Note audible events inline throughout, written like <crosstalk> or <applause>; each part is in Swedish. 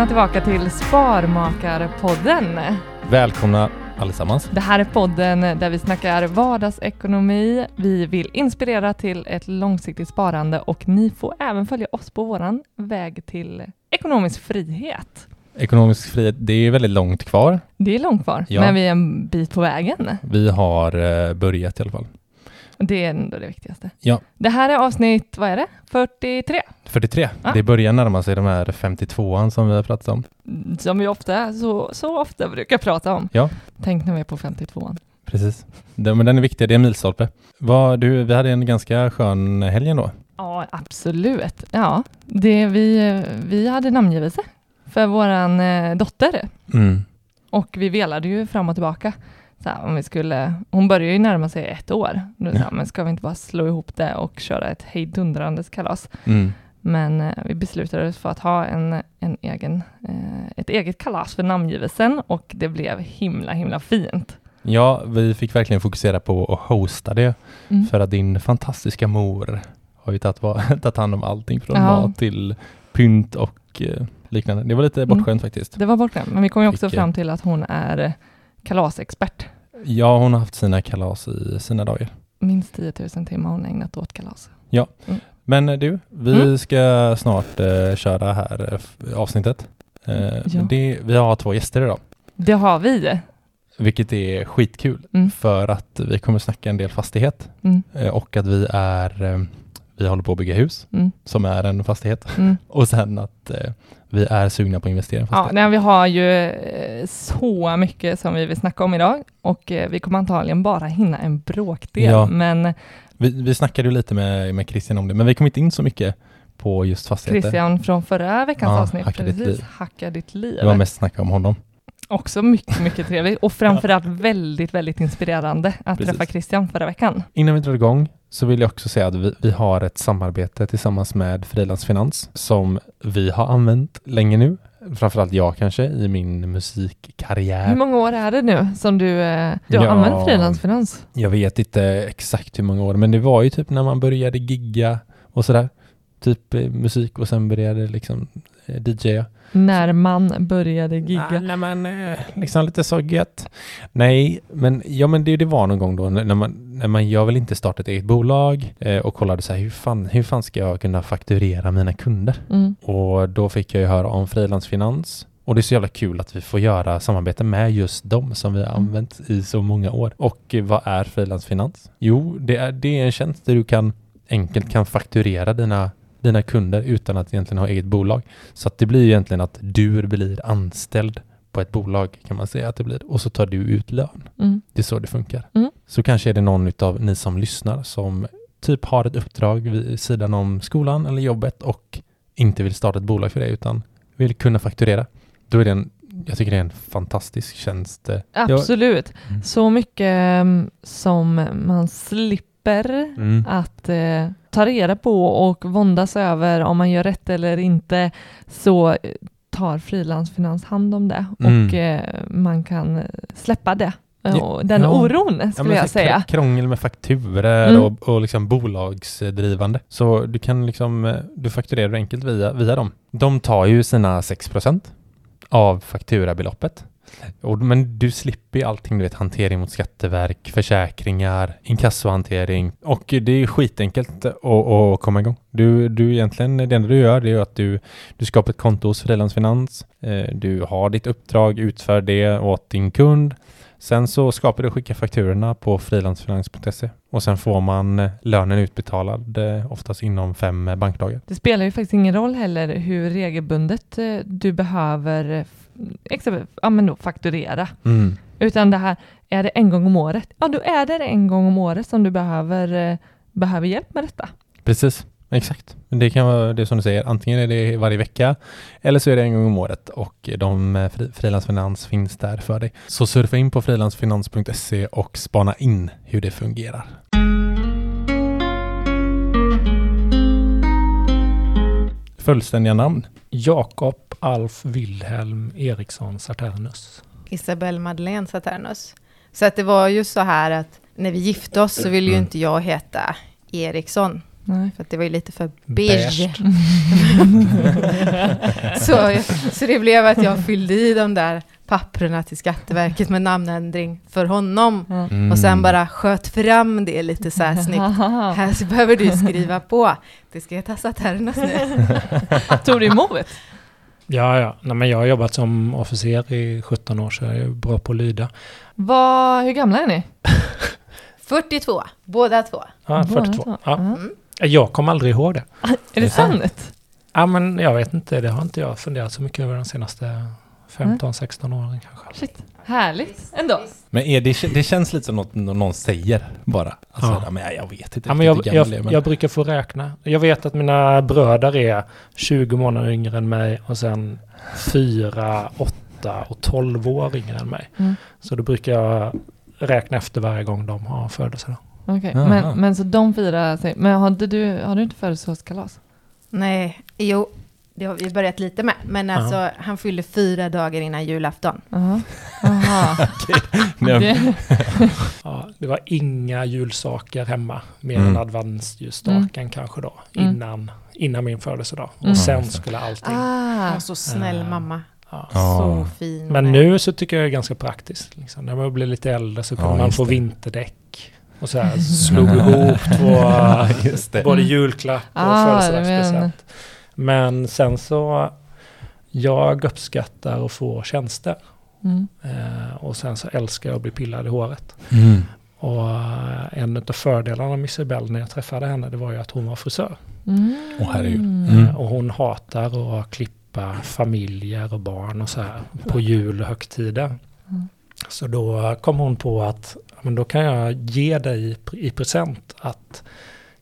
välkomna tillbaka till Sparmakarpodden. Välkomna allesammans. Det här är podden där vi snackar vardagsekonomi. Vi vill inspirera till ett långsiktigt sparande och ni får även följa oss på våran väg till ekonomisk frihet. Ekonomisk frihet, det är väldigt långt kvar. Det är långt kvar, Ja. men vi är en bit på vägen. Vi har eh, börjat i alla fall. Det är ändå det viktigaste. Ja. Det här är avsnitt, vad är det? 43? 43. Ja. Det börjar närma sig de här 52an som vi har pratat om. Som vi ofta, så, så ofta brukar prata om. Ja. Tänk när vi är på 52an. Precis. Den, men den är viktig, det är en milstolpe. Vad, du, vi hade en ganska skön helg ändå. Ja, absolut. Ja, det, vi, vi hade namngivelse för våran eh, dotter Mm. och vi velade ju fram och tillbaka. Så här, om vi skulle, hon börjar ju närma sig ett år. Här, Ja. men ska vi inte bara slå ihop det och köra ett hejdundrandes kalas? Mm. Men eh, vi beslutade oss för att ha en, en egen, eh, ett eget kalas för namngivelsen och det blev himla, himla fint. Ja, vi fick verkligen fokusera på att hosta det. Mm. För att din fantastiska mor har ju tagit, <laughs> hand om allting från Ja. mat till pynt och eh, liknande. Det var lite Mm. bortskämt faktiskt. Det var bortskämt, men vi kom ju också Fick, eh, fram till att hon är kalasexpert. Ja, hon har haft sina kalas i sina dagar. Minst 10 000 timmar hon ägnat åt kalas. Men eh, du, vi Mm. ska snart eh, köra här eh, avsnittet. Eh, Ja. det, vi har två gäster idag, Det har vi. vilket är skitkul Mm. för att vi kommer snacka en del fastighet Mm, eh, och att vi är vi håller på att bygga hus mm, som är en fastighet mm. <laughs> och sen att eh, vi är sugna på att investera i Ja, nej, vi har ju eh, så mycket som vi vill snacka om idag och eh, vi kommer antagligen bara hinna en bråkdel. Ja. Men Vi, vi snackade ju lite med, med Christian om det, men vi kom inte in så mycket på just fastigheter. Christian från förra veckans Ja, avsnitt, Hacka ditt precis, liv. Hacka ditt liv. Det var mest snacka om honom. Också mycket, mycket trevligt och framförallt väldigt, väldigt inspirerande att Precis. träffa Christian förra veckan. Innan vi drar igång så vill jag också säga att vi, vi har ett samarbete tillsammans med Frilansfinans som vi har använt länge nu. Framförallt jag kanske i min musikkarriär. Hur många år är det nu som du, eh, du har Ja. använt frilansfinans? Jag vet inte exakt hur många år, men det var ju typ när man började gigga och sådär. Typ eh, musik och sen började liksom eh, DJa. När man började gigga. När man eh, liksom lite så gött. Nej, men ja, men det, det var någon gång då när när man, när man, jag vill inte starta ett eget bolag eh, och kollade så här, hur fan, hur fan ska jag kunna fakturera mina kunder? Mm. Och då fick jag ju höra om frilansfinans. Och det är så jävla kul att vi får göra samarbete med just dem som vi har Mm. använt i så många år. Och eh, vad är frilansfinans? Jo, det är, det är en tjänst där du kan enkelt kan fakturera dina, dina kunder utan att egentligen ha eget bolag. Så att det blir egentligen att du blir anställd på ett bolag kan man säga att det blir. Och så tar du ut lön. Mm. Det är så det funkar. Mm. Så kanske är det någon av ni som lyssnar som typ har ett uppdrag vid sidan om skolan eller jobbet och inte vill starta ett bolag för det utan vill kunna fakturera. Då är det en, jag tycker det är en fantastisk tjänst. eh. Absolut. Mm. Så mycket mm, som man slipper Mm. att eh, ta reda på och våndas över om man gör rätt eller inte så eh, tar frilansfinans hand om det Mm. och eh, man kan släppa det. Ja, Och den ja. oron Ja, skulle men jag säga. kr- Krångel med fakturer Mm. och, och liksom bolagsdrivande. Så du kan liksom, eh, du fakturerar enkelt via, via dem. De tar ju sina 6% av fakturabeloppet. Och, men du slipper ju allting, du vet hantering mot skatteverk, försäkringar, inkassohantering och det är skitenkelt att, att komma igång. Du, du egentligen, det enda du gör det är att du, du skapar ett konto hos Frilans Finans. Eh, du har ditt uppdrag, utför det åt din kund Sen så skapar du och skickar fakturorna på frilansfinans.se och sen får man eh, lönen utbetalad eh, oftast inom fem bankdagar. Det spelar ju faktiskt ingen roll heller hur regelbundet du behöver exempel, ja, men då, fakturera. Utan det här, är det en gång om året? Ja, då är det en gång om året som du behöver, eh, behöver hjälp med detta. Precis, exakt. Det kan vara det som du säger, antingen är det varje vecka eller så är det en gång om året och de eh, fri, frilansfinans finns där för dig. Så surfa in på frilansfinans.se och spana in hur det fungerar. Fullständiga namn? Jakob Alf Wilhelm Eriksson Saturnus. Isabelle Madeleine Saturnus. Så att det var ju så här att när vi gifte oss så ville ju Mm. inte jag heta Eriksson. Nej. För att det var ju lite för beige. <laughs> Så, så det blev att jag fyllde i de där papperna till Skatteverket med namnändring för honom. Mm. Och sen bara sköt fram det lite så här snyggt. <laughs> Här så behöver du skriva på. Det ska heta Saturnas nu. Tog du emot? Ja, ja. Nej, men jag har jobbat som officer i 17 år så jag är bra på att lyda. Vad, hur gamla är ni? <laughs> 42, båda två. Ja, Båda 42. två. Ja. Mm. Jag kommer aldrig ihåg det. Är det sant? Ja, men jag vet inte. Det har inte jag funderat så mycket över de senaste 15-16 åren kanske. Shit. Härligt ändå. Men är det, det känns lite som något någon säger bara. Alltså, Ja. ja. men jag, jag vet inte Ja, men jag, jag, men- jag brukar få räkna. Jag vet att mina bröder är 20 månader yngre än mig och sen 4, 8 och 12 år yngre än mig. Mm. Så då brukar jag räkna efter varje gång de har födelsedag. Okej, Jaha. men, men så de fyra, säger- men har du, har du inte födelsedagskalas? Nej, jo, det har vi börjat lite med. Men alltså, han fyllde fyra dagar innan julafton. Jaha. <laughs> Nej, Det- <laughs> Ja, det var inga julsaker hemma mer Mm. än adventsljusstaken kanske då. Mm. Innan, innan min födelsedag. Mm. Och sen Ja, skulle allting... Ah, så snäll Eh, mamma. Ja. Ja. Så fin. Men nu så tycker jag det är ganska praktiskt. Liksom. När man blir lite äldre så Ja, kommer man just få det. vinterdäck. Och så här slog ihop två, <laughs> Just det. både julklapp och Ah, födelsedagspresent. Men sen så, jag uppskattar att få tjänster. mm. Eh, och sen så älskar jag att bli pillad i håret. Mm. Och eh, en av fördelarna med Isabelle när jag träffade henne, det var ju att hon var frisör. Mm. Herregud. Mm. Och hon hatar att klippa familjer och barn och så här på jul och högtider. Mm. Så då kom hon på att men då kan jag ge dig i- present att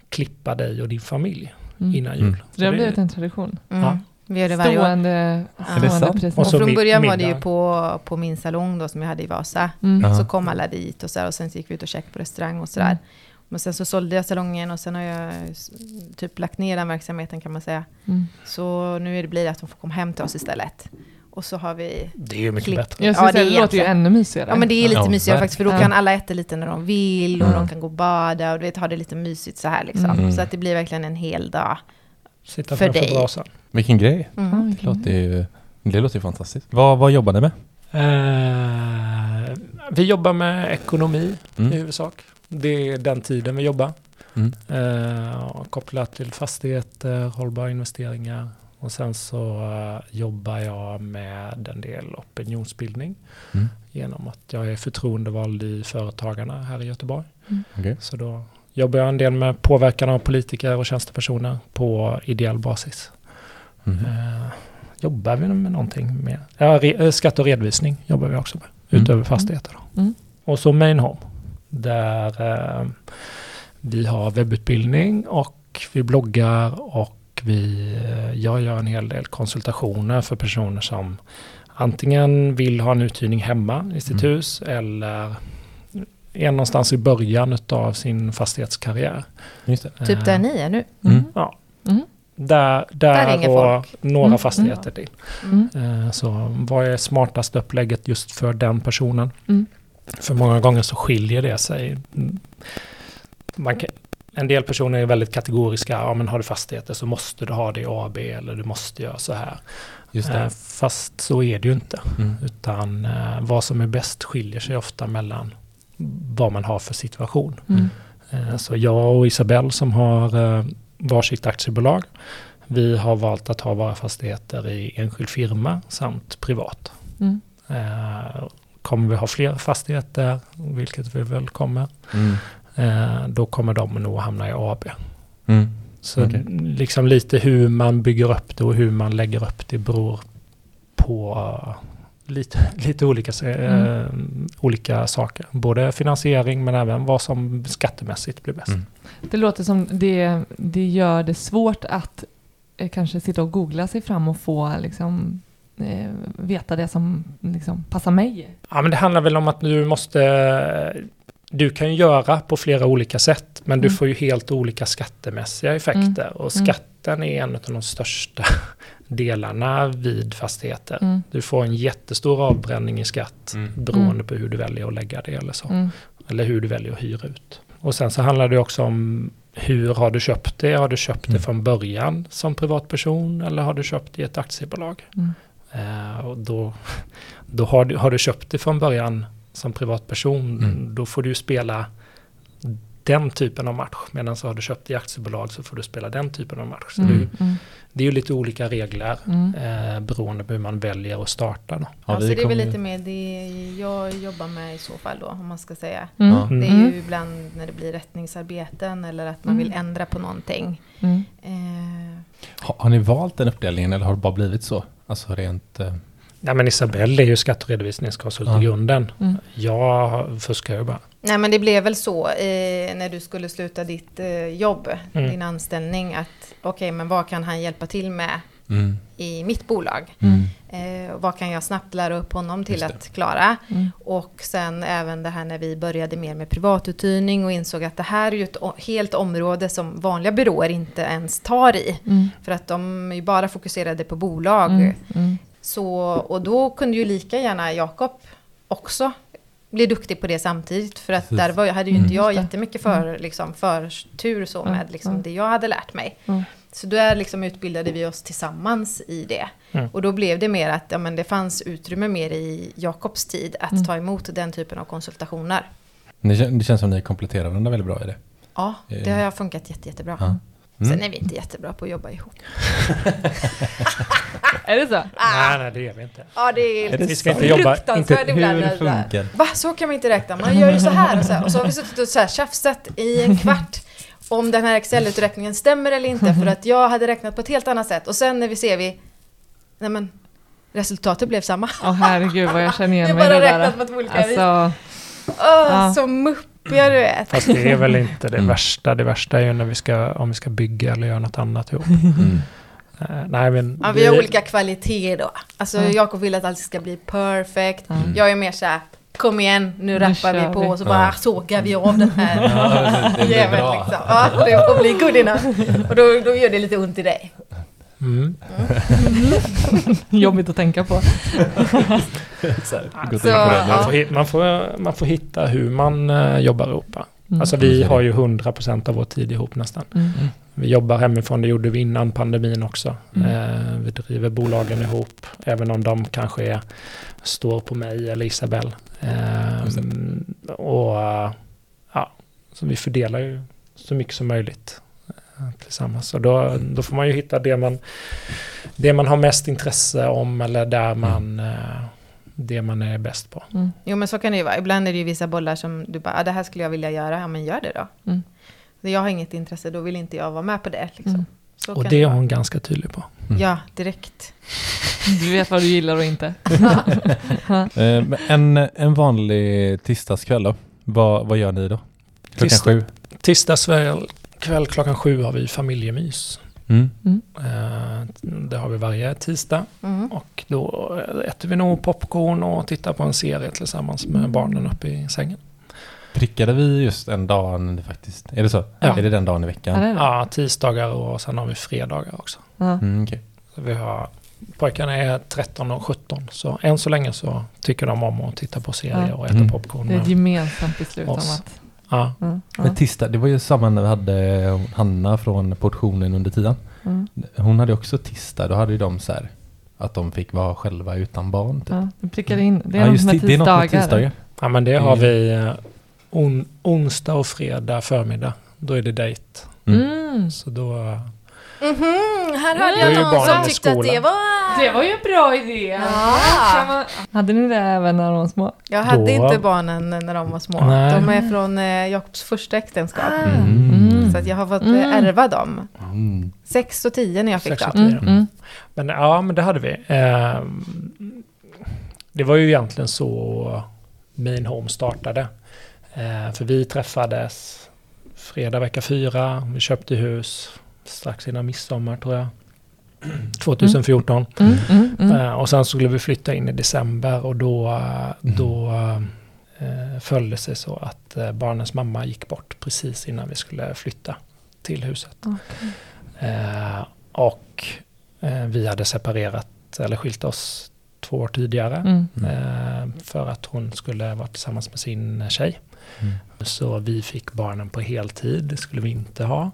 klippa dig och din familj Mm. innan jul. Mm. Så det har blivit en tradition. Mm. Ja. Vi gör det varje år. Stående, det stående. Och Och från början var det ju middag. på, på min salong då som jag hade i Vasa. Mm. Så kom alla dit och, så här, och sen gick vi ut och käkade på restaurang och sådär. Mm. Men sen så sålde jag salongen och sen har jag typ lagt ner den verksamheten kan man säga. Mm. Så nu är det blir det att de får komma hem till oss istället. Och så har vi... Det är ju mycket Klipp. bättre. Jag Ja, det det låter ju ännu mysigare. Ja men det är lite Ja, mysigare faktiskt för då kan alla äta lite när de vill och Mm. de kan gå och bada och du vet ha det lite mysigt så här liksom. Mm. Så att det blir verkligen en hel dag. Sitta För framför dig. brasan. Vilken grej. Mm. Det låter ju, det låter ju fantastiskt. Vad, vad jobbar ni med? Eh, vi jobbar med ekonomi i Mm. huvudsak. Det är den tiden vi jobbar. Mm. Eh, kopplat till fastigheter, hållbara investeringar. Och sen så eh, jobbar jag med en del opinionsbildning. Mm. Genom att jag är förtroendevald i Företagarna här i Göteborg. Okej. Så då jobbar jag en del med påverkan av politiker och tjänstepersoner på ideell basis. Mm. Eh, jobbar vi med någonting mer? Ja, re, eh, skatt och redovisning jobbar vi också med. Mm. Utöver fastigheter. Då. Mm. Och så Main Home. Där eh, vi har webbutbildning och vi bloggar och vi, eh, jag gör en hel del konsultationer för personer som antingen vill ha en uthyrning hemma i sitt Mm. hus eller är någonstans i början av sin fastighetskarriär. Just det. Typ Eh, där ni är nu. Mm. Ja. Mm. Där, där, ringer och några Mm. fastigheter till. Mm. Eh, Så vad är smartaste upplägget just för den personen? Mm. För många gånger så skiljer det sig. Mm. Man kan, en del personer är väldigt kategoriska. Ja, men har du fastigheter så måste du ha det i AB eller du måste göra så här. Just Eh, det. Fast så är det ju inte. Mm. Utan eh, vad som är bäst skiljer sig ofta mellan vad man har för situation. Mm. Eh, Så jag och Isabelle som har eh, varsitt aktiebolag, vi har valt att ha våra fastigheter i enskild firma samt privat. Mm. Eh, Kommer vi ha fler fastigheter, vilket vi väl kommer, Mm. eh, då kommer de nog hamna i AB. Mm. Så Okej. liksom lite hur man bygger upp det och hur man lägger upp det beror på eh, lite, <laughs> lite olika, se- eh, olika saker. Både finansiering men även vad som skattemässigt blir bäst. Mm. Det låter som det, det gör det svårt att eh, kanske sitta och googla sig fram och få liksom, eh, veta det som liksom, passar mig. Ja, men det handlar väl om att du måste... Du kan ju göra på flera olika sätt, men du Mm. får ju helt olika skattemässiga effekter. Och Mm. skatten är en av de största <laughs> delarna vid fastigheter. Mm. Du får en jättestor avbränning i skatt Mm. beroende Mm. på hur du väljer att lägga det eller så. Mm. Eller hur du väljer att hyra ut. Och sen så handlar det också om hur har du köpt det? Har du köpt det Mm. från början som privatperson eller har du köpt det i ett aktiebolag? Mm. Eh, och då <laughs> då har, du, har du köpt det från början som privatperson, Mm. då får du ju spela den typen av match. Medan så har du köpt i aktiebolag så får du spela den typen av match. Så Mm. det, Mm. det är ju lite olika regler Mm. eh, beroende på hur man väljer att starta. Då. Ja, alltså det är väl lite mer det jag jobbar med i så fall då, om man ska säga. Mm. Det är Mm. ju ibland när det blir rättningsarbeten eller att man vill Mm. ändra på någonting. Mm. Eh, Har, har ni valt den uppdelningen eller har det bara blivit så? Alltså rent... Eh, Ja, men Isabelle är ju skatteredovisningskonsult Ja. i grunden. Mm. Jag fuskar ju bara. nej men det blev väl så eh, när du skulle sluta ditt eh, jobb, Mm. din anställning, att okej men vad kan han hjälpa till med mm, i mitt bolag? mm, Eh, vad kan jag snabbt lära upp honom till att klara? Mm. Och sen även det här när vi började mer med privatuthyrning och insåg att det här är ju ett helt område som vanliga byråer inte ens tar i. Mm. För att de är ju bara fokuserade på bolag. Mm. Mm. Så, och då kunde ju lika gärna Jakob också bli duktig på det samtidigt. För att Precis. där var, hade ju Mm. inte jag Just det. jättemycket för, liksom, förtur så Mm. med liksom, Mm. det jag hade lärt mig. Mm. Så där liksom utbildade vi oss tillsammans i det. Mm. Och då blev det mer att ja, men det fanns utrymme mer i Jakobs tid att Mm. ta emot den typen av konsultationer. det, kän- det känns som ni kompletterar varandra väldigt bra i det. Ja, det Eh. har funkat jätte, jättebra. Ja. Mm. Sen är vi inte jättebra på att jobba ihop. <laughs> Är det så? Nej, nej, det är vi inte. Ja, det är, Är det Vi ska inte jobba... Inte. Hur funkar Va, så kan man inte räkna. Man gör ju så här och så här. Och så har vi suttit och så här tjafsat i en kvart om den här Excel-uträkningen stämmer eller inte. För att jag hade räknat på ett helt annat sätt. Och sen när vi ser vi, nej men, resultatet blev samma. Åh herregud vad jag känner igen mig i bara det där. räknat på två olika vis. Alltså, Åh, Ja. så muppiga du vet. fast det är väl inte det Mm. värsta. Det värsta är ju när vi ska, om vi ska bygga eller göra något annat ihop. <laughs> Mm. Eh, nej, men Ja, vi har olika kvaliteter då. Alltså Ja. Jakob vill att allt ska bli perfect. Mm. Jag är mer så här, kom igen, nu Nu rappar vi på och så bara Ja. sågar vi av den här <laughs> Ja, det blir jäveln liksom. Ja, det får bli good enough. Och då, då gör det lite ont i dig. Mm. <laughs> jobbigt att tänka på. Här, Så. Man, får, hi- man, får, man får hitta hur man eh, jobbar ihop. Mm. Alltså vi har ju 100% av vår tid ihop nästan. Mm. Vi jobbar hemifrån, det gjorde vi innan pandemin också. Mm. Eh, vi driver bolagen ihop, även om de kanske är, står på mig eller Isabelle. Eh, och ja, så vi fördelar ju så mycket som möjligt tillsammans. Och då, då får man ju hitta det man, det man har mest intresse om eller där man, eh, det man är bäst på. Mm. Jo men så kan det ju vara. Ibland är det ju vissa bollar som du bara, ah, det här skulle jag vilja göra. Ja men gör det då. Mm. Jag har inget intresse, då vill inte jag vara med på det. Liksom. Mm. Så Och det är vara. hon ganska tydlig på. Mm. Ja, direkt. Du vet vad du gillar och inte. <laughs> <laughs> Eh, en, en vanlig tisdagskväll då? Vad, vad gör ni då? Klockan Tisdag- sju? Tisdagsväl kväll klockan sju har vi familjemys. Mm. Eh, Det har vi varje tisdag. Mm. Och då äter vi nog popcorn och tittar på en serie tillsammans med barnen uppe i sängen. Prickade vi just en dag när det faktiskt... Är det så? Ja. Är det den dagen i Ja, veckan? det. Ja, tisdagar och sen har vi fredagar också. Ja. Mm. Så vi har, pojkarna är 13 och 17 så än så länge så tycker de om att titta på serier Ja. och äta Mm. popcorn. Det är ett gemensamt beslut om att... Ja, Mm. Ja. Men tisdag, det var ju samma när vi hade Hanna från portionen under tiden. Mm. Hon hade också tisdag, då hade ju de så här att de fick vara själva utan barn. Typ. Ja, du prickar in. Det är ja, något just med det, det är något med tisdagar. tisdagar. ja men det har vi eh, on, onsdag och fredag förmiddag. Då är det dejt. Mm. Mm. Så då... Mhm, här hörde jag någon som tyckte att det var... Det var ju en bra idé. Ja. Man- Hade ni det även när de var små? Jag hade Då- inte barnen när de var små. Nej. De är från eh, Jakobs första äktenskap. Mm. Så att jag har fått eh, Mm. ärva dem. Mm. Sex och tio när jag fick Sex dem. Mm. Mm. Men ja, men det hade vi. Eh, det var ju egentligen så Main Home startade. Eh, för vi träffades fredag vecka fyra. Vi köpte hus strax innan midsommar tror jag. 2014. Mm. Mm. Mm. Eh, och sen skulle vi flytta in i december och då, eh, då eh, föll det sig så att eh, barnens mamma gick bort precis innan vi skulle flytta till huset. Eh, och vi hade separerat eller skilt oss två år tidigare. Mm. För att hon skulle vara tillsammans med sin tjej. Mm. Så vi fick barnen på heltid, det skulle vi inte ha.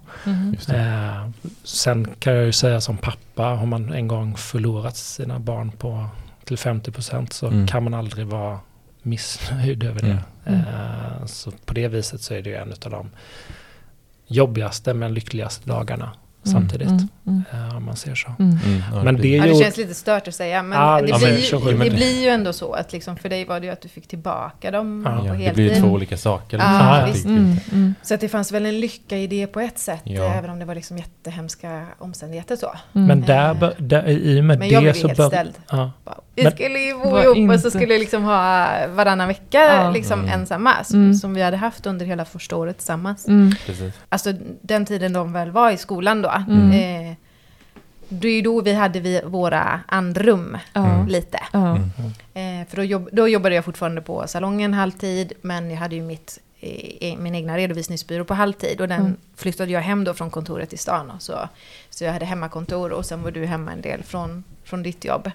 Det. Eh, sen kan jag ju säga som pappa, har man en gång förlorat sina barn på till 50% så Mm. kan man aldrig vara missnöjd över det. Mm. Eh, så på det viset så är det ju en av de jobbigaste men lyckligaste dagarna samtidigt. Mm. Mm. eh, om man ser så. Mm. Mm, Men det Ja, det känns lite stört att säga, men Ja, det, ja, blir, men ju, det men- blir ju ändå så att liksom, för dig var det ju att du fick tillbaka dem Ja, på Ja, det heltid. blir ju två olika saker. liksom. Ja, Jag visst. tyckte Mm. inte. Mm. Så att det fanns väl en lycka i det på ett sätt, Ja. även om det var liksom jättehemska omständigheter så. Mm. Men där, där, i och med Men jag det blev så helt bör, ställd. ja, Bara, Vi Men- skulle ju bo ihop och inte- så skulle vi liksom ha varannan vecka Ja. liksom Mm. ensamma, som, Mm. som vi hade haft under hela första året tillsammans. Mm. Alltså den tiden de väl var i skolan då. Mm. Eh, det är då vi hade vi våra andrum. Mm. lite. Mm. Eh, för då, jobb, då jobbade jag fortfarande på salongen halvtid, men jag hade ju mitt, eh, min egna redovisningsbyrå på halvtid. Och den Mm. flyttade jag hem då från kontoret i stan. Och så, så jag hade hemmakontor och sen var du hemma en del från, från ditt jobb.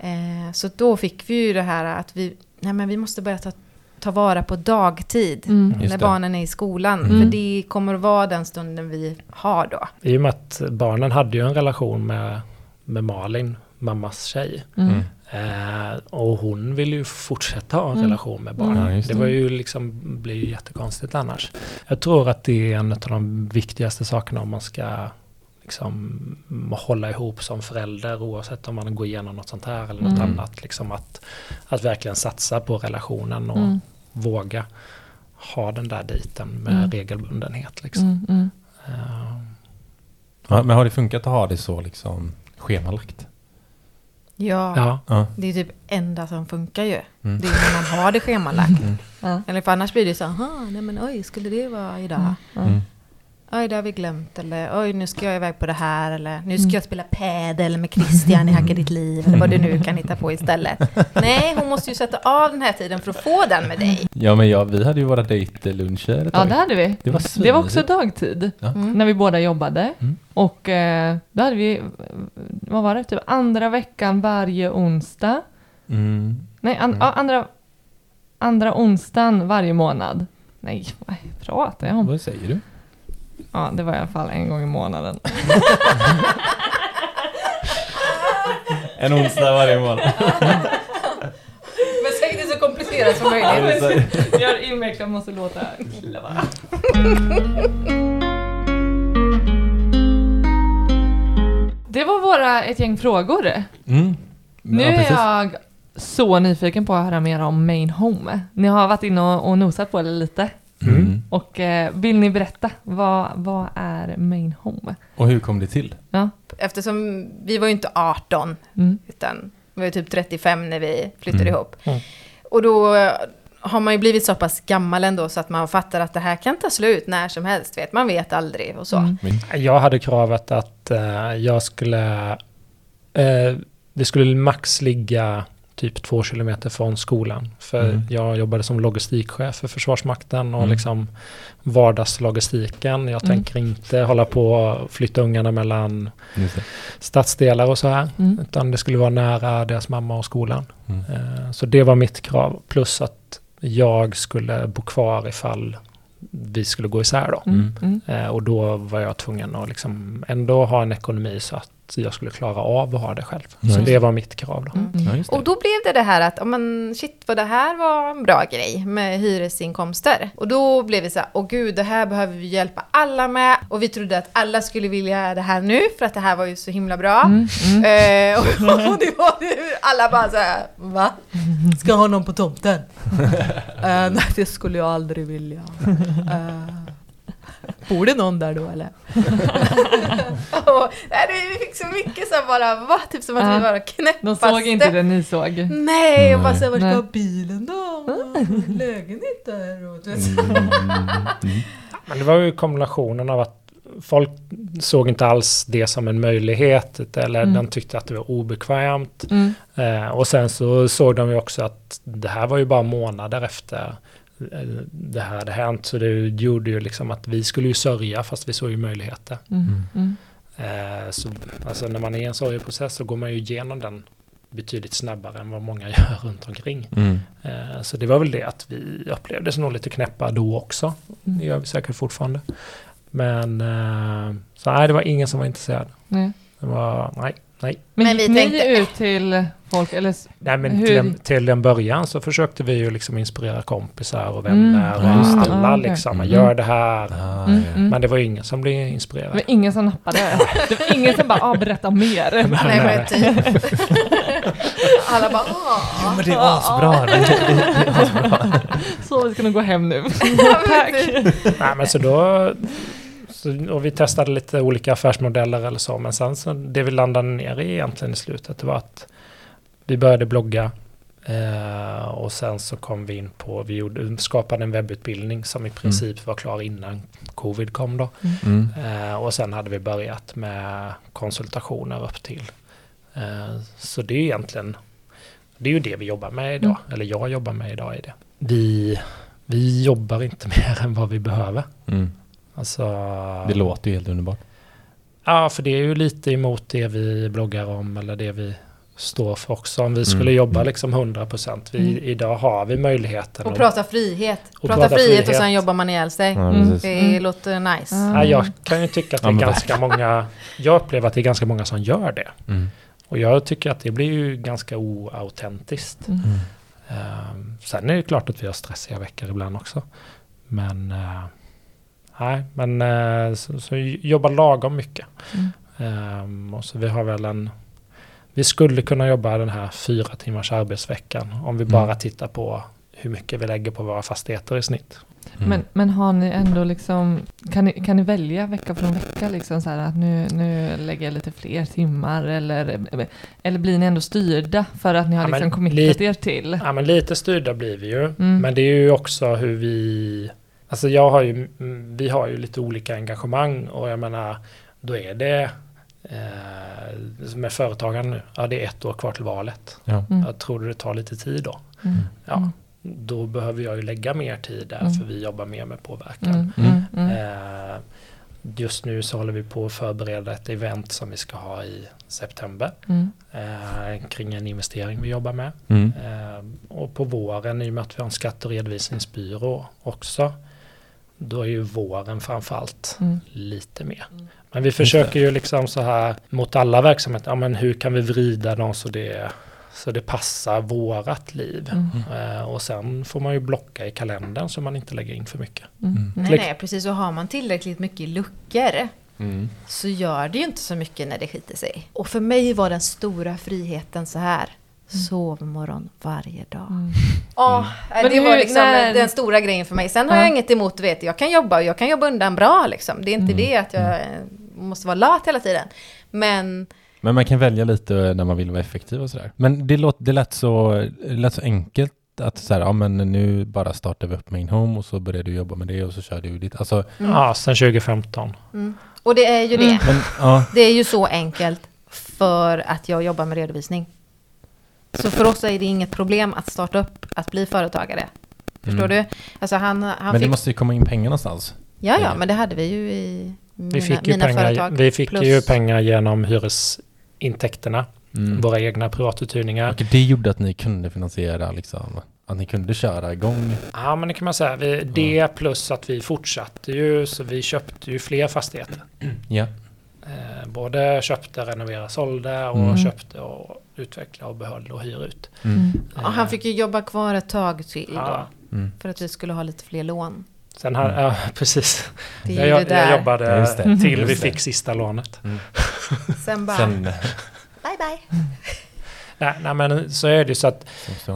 Eh, så då fick vi ju det här att vi, nej men vi måste börja ta, ta vara på dagtid. Mm. Just När barnen är i skolan. Mm. För det kommer att vara den stunden vi har då. I och med att barnen hade ju en relation med, med Malin, mammas tjej. Mm. Mm. Eh, och hon ville ju fortsätta ha en Mm. relation med barnen. Ja, det det. var ju liksom, blir ju jättekonstigt annars. Jag tror att det är en av de viktigaste sakerna om man ska liksom hålla ihop som förälder oavsett om man går igenom något sånt här eller något Mm. annat. Liksom att, att verkligen satsa på relationen och Mm. våga ha den där dejten med Mm. regelbundenhet. Liksom. Mm. Mm. Eh, Ja, men har det funkat att ha det så liksom schemalagt? Ja, ja. Det är typ enda som funkar ju. Mm. Det är när man har det schemalagt. Mm. Ja. Eller för annars blir det så, aha, nej men oj, skulle det vara idag? Mm. Oj, det har vi glömt. Eller oj, nu ska jag iväg på det här. Eller nu ska Mm. jag spela padel med Christian i Hacka ditt liv. Eller vad du nu kan hitta på istället. <laughs> Nej, hon måste ju sätta av den här tiden för att få den med dig. Ja, men ja, vi hade ju våra dejtluncher ja, det hade vi. Det var Det var också dagtid. Ja. Mm. När vi båda jobbade. Mm. Och eh, då hade vi, vad var det, typ andra veckan varje onsdag. Mm. Nej, an, Mm. ja, andra, andra onsdagen varje månad. Nej, vad pratar jag om? Vad säger du? Ja, det var i alla fall en gång i månaden. <laughs> En onsdag varje månad. Men säg det så komplicerat som möjligt. Gör invecklat måste låta illa va? Det var våra ett gäng frågor. Mm. Nu ja, är precis. jag så nyfiken på att höra mer om Main Home. Ni har varit inne och, och nosat på det lite. Mm. Och eh, vill ni berätta, vad, vad är Main Home? Och hur kom det till? Ja. Eftersom vi var ju inte 18, Mm. utan vi var typ 35 när vi flyttade Mm. ihop. Mm. Och då eh, har man ju blivit så pass gammal ändå så att man fattar att det här kan ta slut när som helst. Vet. Man vet aldrig och så. Mm. Jag hade kravet att eh, jag skulle... Eh, det skulle max ligga typ två kilometer från skolan. För Mm. jag jobbade som logistikchef för Försvarsmakten och Mm. liksom vardagslogistiken. Jag Mm. tänker inte hålla på och flytta ungarna mellan stadsdelar och så här. Mm. Utan det skulle vara nära deras mamma och skolan. Mm. Eh, Så det var mitt krav. Plus att jag skulle bo kvar ifall vi skulle gå isär då. Mm. Mm. Eh, Och då var jag tvungen att liksom ändå ha en ekonomi så att jag skulle klara av att ha det själv. Ja, Så det var mitt krav då. Mm. Ja, just det. Och då blev det det här att, oh, men shit vad det här var en bra grej med hyresinkomster. Och då blev vi så här, åh gud, det här behöver vi hjälpa alla med. Och vi trodde att alla skulle vilja det här nu, för att det här var ju så himla bra. Mm. Mm. Eh, och, <laughs> och det var ju, alla bara så här, va? Ska ha någon på tomten? <laughs> Eh, nej, det skulle jag aldrig vilja. Eh, bor det någon där då eller? <laughs> och, nej, det- vi fick så mycket så bara, va? Typ som att Ja. vi var knäppaste. De såg inte det ni såg. Nej, och bara Nej. så här, vart ska bilen då? <laughs> Lägenhet där och du vet. Mm. Mm. <laughs> Men det var ju kombinationen av att folk såg inte alls det som en möjlighet eller Mm. de tyckte att det var obekvämt. Mm. Eh, och sen så såg de ju också att det här var ju bara månader efter det här hade hänt. Så det gjorde ju liksom att vi skulle ju sörja fast vi såg ju möjligheter. Mm. Mm. Eh, så alltså när man är i en sorgeprocess så går man ju igenom den betydligt snabbare än vad många <laughs> gör runt omkring. Mm. Eh, Så det var väl det att vi upplevdes nog lite knäppa då också. Det gör vi säkert fortfarande. Men eh, så nej, det var ingen som var intresserad. Nej. Det var, nej, nej. Men, Men gick vi ni tänkte- ut till folk eller? nej men Hur- till, en, till en början så försökte vi ju liksom inspirera kompisar och Mm, vänner ja, just och det. alla Ah, okej. liksom. Mm. Gör det här. Ah, Mm, ja. mm. Men det var ingen som blev Det inspirerad. var ingen som nappade. Det var ingen som bara, ah, berätta mer. Nej, men typ. <laughs> Alla bara åh. Men det är asbra. <laughs> Det, det, det är asbra. Så vi ska nog gå hem nu. Tack. Nej, men så då... Så, och vi testade lite olika affärsmodeller eller så. Men sen så det vi landade ner i egentligen i slutet var att vi började blogga. Eh, och sen så kom vi in på, vi gjorde, skapade en webbutbildning som i princip var klar innan covid kom då. Mm. Eh, och sen hade vi börjat med konsultationer upp till. Eh, så det är egentligen, det är ju det vi jobbar med idag. Eller jag jobbar med idag i det. Vi, vi jobbar inte <laughs> mer än vad vi behöver. Mm. Alltså, Det låter ju helt underbart. ja, för det är ju lite emot det vi bloggar om eller det vi står för också. Om vi skulle Mm. jobba Mm. liksom 100%. Vi, Mm. Idag har vi möjligheten. Och att- prata frihet. Och prata, prata frihet, och sen jobbar man ihjäl sig. Ja, Mm. Det Mm. låter nice. Ja, jag kan ju tycka att det är ganska många, jag upplever att det är ganska många som gör det. Mm. Och jag tycker att det blir ju ganska oautentiskt. Mm. Mm. Um, sen är det klart att vi har stressiga veckor ibland också. Men eh, nej, men eh, så, så jobba lagom mycket. Mm. Ehm, och så vi har väl en, vi skulle kunna jobba den här fyra timmars arbetsveckan om vi Mm. bara tittar på hur mycket vi lägger på våra fastigheter i snitt. Mm. Men, men har ni ändå liksom, kan ni, kan ni välja vecka från vecka liksom så här att nu, nu lägger jag lite fler timmar eller, eller blir ni ändå styrda för att ni har Ja, liksom committat lite- er till? Ja men lite styrda blir vi ju. Mm. Men det är ju också hur vi, alltså jag har ju, vi har ju lite olika engagemang och jag menar, då är det eh, med företagaren nu, ja det är ett år kvar till valet. Ja. Mm. Jag tror det tar lite tid då. Mm. Ja, Mm. då behöver jag ju lägga mer tid där Mm. för vi jobbar mer med påverkan. Mm. Mm. Eh, just nu så håller vi på att förbereda ett event som vi ska ha i september Mm. eh, kring en investering vi jobbar med. Mm. Eh, och på våren, i och med att vi har en skatte och redovisningsbyrå också, då är ju våren framförallt Mm. lite mer. Men vi försöker ju liksom så här mot alla verksamheter, ja men hur kan vi vrida dem så det, så det passar vårat liv? Mm. Eh, och sen får man ju blocka i kalendern så man inte lägger in för mycket. Mm. Nej, Klick. nej, precis. Och har man tillräckligt mycket luckor Mm. så gör det ju inte så mycket när det skiter sig. Och för mig var den stora friheten så här. Sovmorgon varje dag. Mm. Ja, Men det var liksom när- den stora grejen för mig. Sen har Ja. jag inget emot, du vet, jag kan jobba och jag kan jobba undan bra liksom. Det är inte Mm. det att jag eh, måste vara lat hela tiden. Men Men man kan välja lite när man vill vara effektiv och sådär. Men det, låt, det, lät så, det lät så enkelt att så här, ja men nu bara startar vi upp Main Home och så börjar du jobba med det och så kör du ditt. Alltså, Mm. Ja, sen 2015. Mm. Och det är ju det. Mm. men ja. Det är ju så enkelt för att jag jobbar med redovisning. Så för oss är det inget problem att starta upp, att bli företagare. Förstår Mm. du? Alltså han, han Men det fick... måste ju komma in pengar någonstans. Ja, ja, men det hade vi ju i mina, Vi fick ju mina pengar, företag. vi fick plus- ju pengar genom hyresintäkterna, Mm. våra egna privatuthyrningar. Och det gjorde att ni kunde finansiera liksom, att ni kunde köra igång. Ja, men det kan man säga. Vi, det plus att vi fortsatte ju, så vi köpte ju fler fastigheter. Ja. Eh, både köpte, renoverade, sålde och Mm. köpte och utvecklade och behöll och hyr ut. Mm. Ja, han fick ju jobba kvar ett tag till Ja. då, Mm. för att vi skulle ha lite fler lån. Sen har, Mm. ja, <laughs> precis. Det är Jag, jag, det där. jag jobbade Ja, just det. till Just vi det. fick sista lånet. <laughs> Sen bara, Sen, bye bye. <laughs> Nej, nej, men så är det ju så att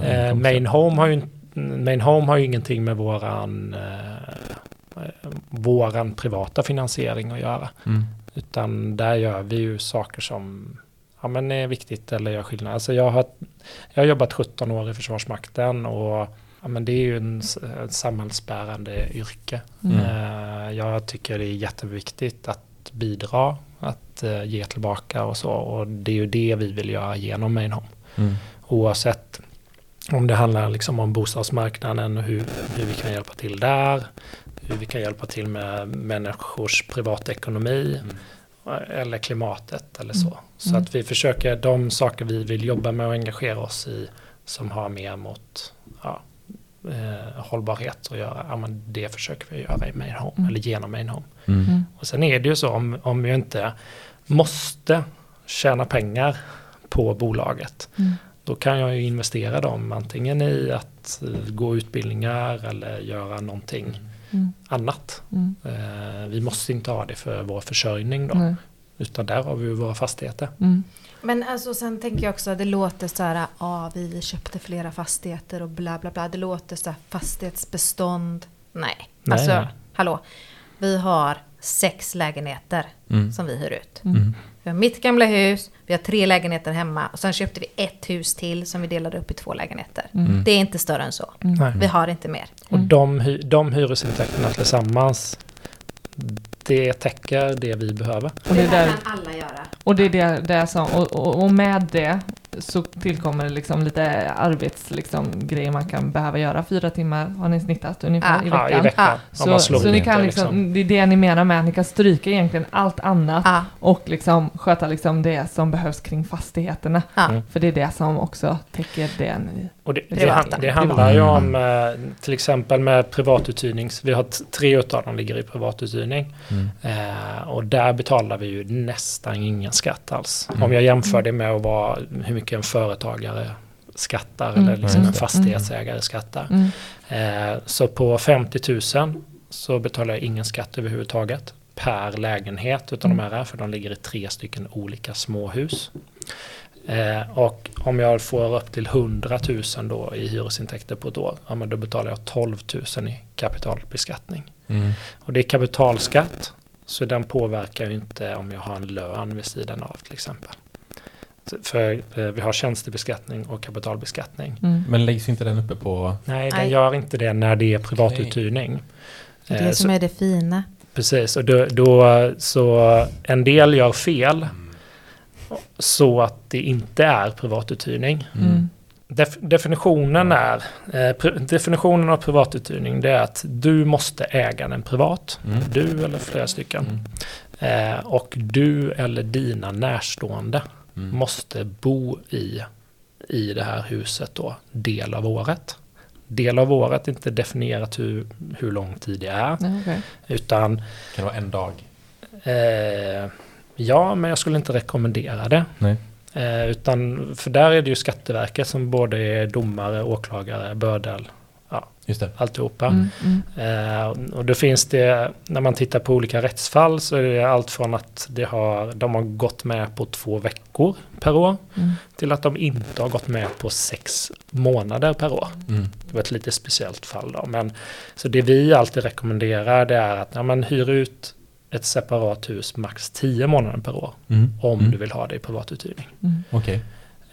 eh, Main Home har ju in- Main Home har ju ingenting med våran eh, våran privata finansiering att göra. Mm. Utan där gör vi ju saker som ja, men är viktigt eller gör skillnad. Alltså jag, har, jag har jobbat 17 år i Försvarsmakten och ja, men det är ju en, ett samhällsbärande yrke. Mm. Eh, jag tycker det är jätteviktigt att bidra, att eh, ge tillbaka och så. Och det är ju det vi vill göra genom Main Home. Mm. Oavsett om det handlar liksom om bostadsmarknaden och hur, hur vi kan hjälpa till där. Hur vi kan hjälpa till med människors privatekonomi. Mm. Eller klimatet eller så. Mm. Så Mm. att vi försöker, de saker vi vill jobba med och engagera oss i som har mer mot ja, eh, hållbarhet att göra, ja, men det försöker vi göra i Main Home, Mm. eller genom Main Home. Mm. Mm. Och sen är det ju så om, om vi inte måste tjäna pengar på bolaget, Mm. då kan jag ju investera dem antingen i att eh, gå utbildningar eller göra någonting Mm. annat. Mm. Eh, vi måste inte ha det för vår försörjning då, Nej. utan där har vi våra fastigheter. Mm. Men alltså sen tänker jag också att det låter så här, ja vi köpte flera fastigheter och bla bla bla. Det låter så här fastighetsbestånd. Nej, Nej, alltså nej. hallå. Vi har sex lägenheter Mm. som vi hyr ut. Mm. Vi har mitt gamla hus, vi har tre lägenheter hemma och sen köpte vi ett hus till som vi delade upp i två lägenheter. Mm. Det är inte större än så. Nej. Vi har inte mer. Och Mm. de, de hyresintäkterna tillsammans, det täcker det vi behöver. Och det är där, kan alla göra. och det är det, det som, och, och, och med det så tillkommer det liksom lite arbets, liksom, grejer man kan behöva göra. Fyra timmar har ni snittat ungefär Ja. i veckan. i veckan. Om Så, så ni kan det, liksom, det är det ni menar med att ni kan stryka egentligen allt annat Ja, och liksom sköta liksom det som behövs kring fastigheterna. ja. Mm. För det är det som också täcker det ni... Och det, det, det handlar ju om eh, till exempel med privatuthyrning. Vi har tre utav dem ligger i privatuthyrning. Mm. Eh, och där betalar vi ju nästan ingen skatt alls. Mm. Om jag jämför det med att vara hur mycket en företagare skattar Mm. eller liksom en det. fastighetsägare skattar. Mm. Eh, så på 50 000 så betalar jag ingen skatt överhuvudtaget per lägenhet utan Mm. de här, för de ligger i tre stycken olika småhus. Eh, och om jag får upp till 100 000 då i hyresintäkter på ett år, ja, men då betalar jag 12 000 i kapitalbeskattning. Mm. Och det är kapitalskatt, så den påverkar ju inte om jag har en lön vid sidan av till exempel. För eh, vi har tjänstebeskattning och kapitalbeskattning. Mm. Men läggs inte den uppe på... Nej, den Nej. gör inte det när det är privatuthyrning. Det är Eh, det så- som är det fina. Precis, och då, då så en del gör fel så att det inte är privatuthyrning. Mm. Def, definitionen är, eh, definitionen av privatuthyrning det är att du måste äga den privat, Mm. du eller flera stycken. Mm. Och du eller dina närstående Mm. måste bo i, i det här huset då, del av året. Del av året är inte definierat hur, hur lång tid det är, okej. utan Kan det vara en dag? Eh, ja, men jag skulle inte rekommendera det. Nej. Eh, utan, för där är det ju Skatteverket som både är domare, åklagare, bördel, Just det. alltihopa. Mm. Mm. Eh, och då finns det, när man tittar på olika rättsfall så är det allt från att det har, de har gått med på två veckor per år Mm. till att de inte har gått med på sex månader per år. Mm. Det var ett lite speciellt fall då. Men, så det vi alltid rekommenderar det är att ja, man hyr ut ett separat hus max 10 månader per år Mm. om Mm. du vill ha det i privatuthyrning.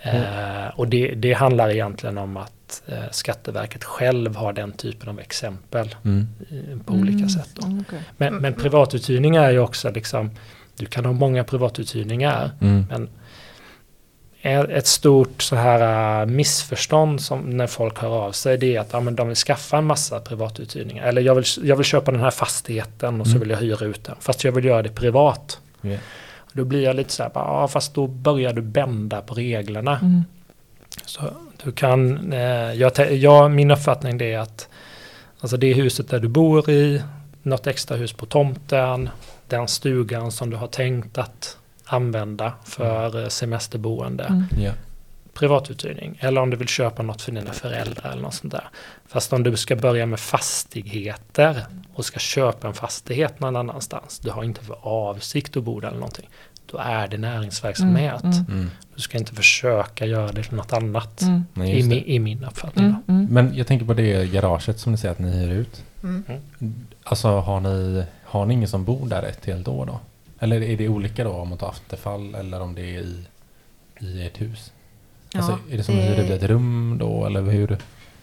Mm. Eh, och det, det handlar egentligen om att eh, Skatteverket själv har den typen av exempel Mm. eh, på olika Mm. sätt. Då. Mm, okej. Men, men privatuthyrning är ju också liksom, du kan ha många privatuthyrningar, Mm. men ett stort så här äh, missförstånd som när folk hör av sig det är att ja, men de vill skaffa en massa privatuthyrningar. Eller jag vill, jag vill köpa den här fastigheten och så Mm. vill jag hyra ut den. Fast jag vill göra det privat. Ja. Då blir jag lite så här, ja fast då börjar du bända på reglerna. Mm. Så du kan, eh, jag, jag, min uppfattning det är att alltså det huset där du bor i, något extra hus på tomten, den stugan som du har tänkt att använda för eh, semesterboende, Mm. Ja. Privatuthyrning. Eller om du vill köpa något för dina föräldrar eller något sånt där. Fast om du ska börja med fastigheter och ska köpa en fastighet någon annanstans, du har inte för avsikt att bo där eller någonting, då är det näringsverksamhet. Mm. Mm. Du ska inte försöka göra det till något annat. Mm. Nej, I. I min uppfattning. Mm. Mm. Men jag tänker på det garaget som ni säger att ni hyr ut. Mm. Alltså har ni, har ni ingen som bor där ett helt år då? Eller är det olika då om man tar afterfall eller om det är i, i ett hus? Alltså, är det som att hyra ett rum då eller hur?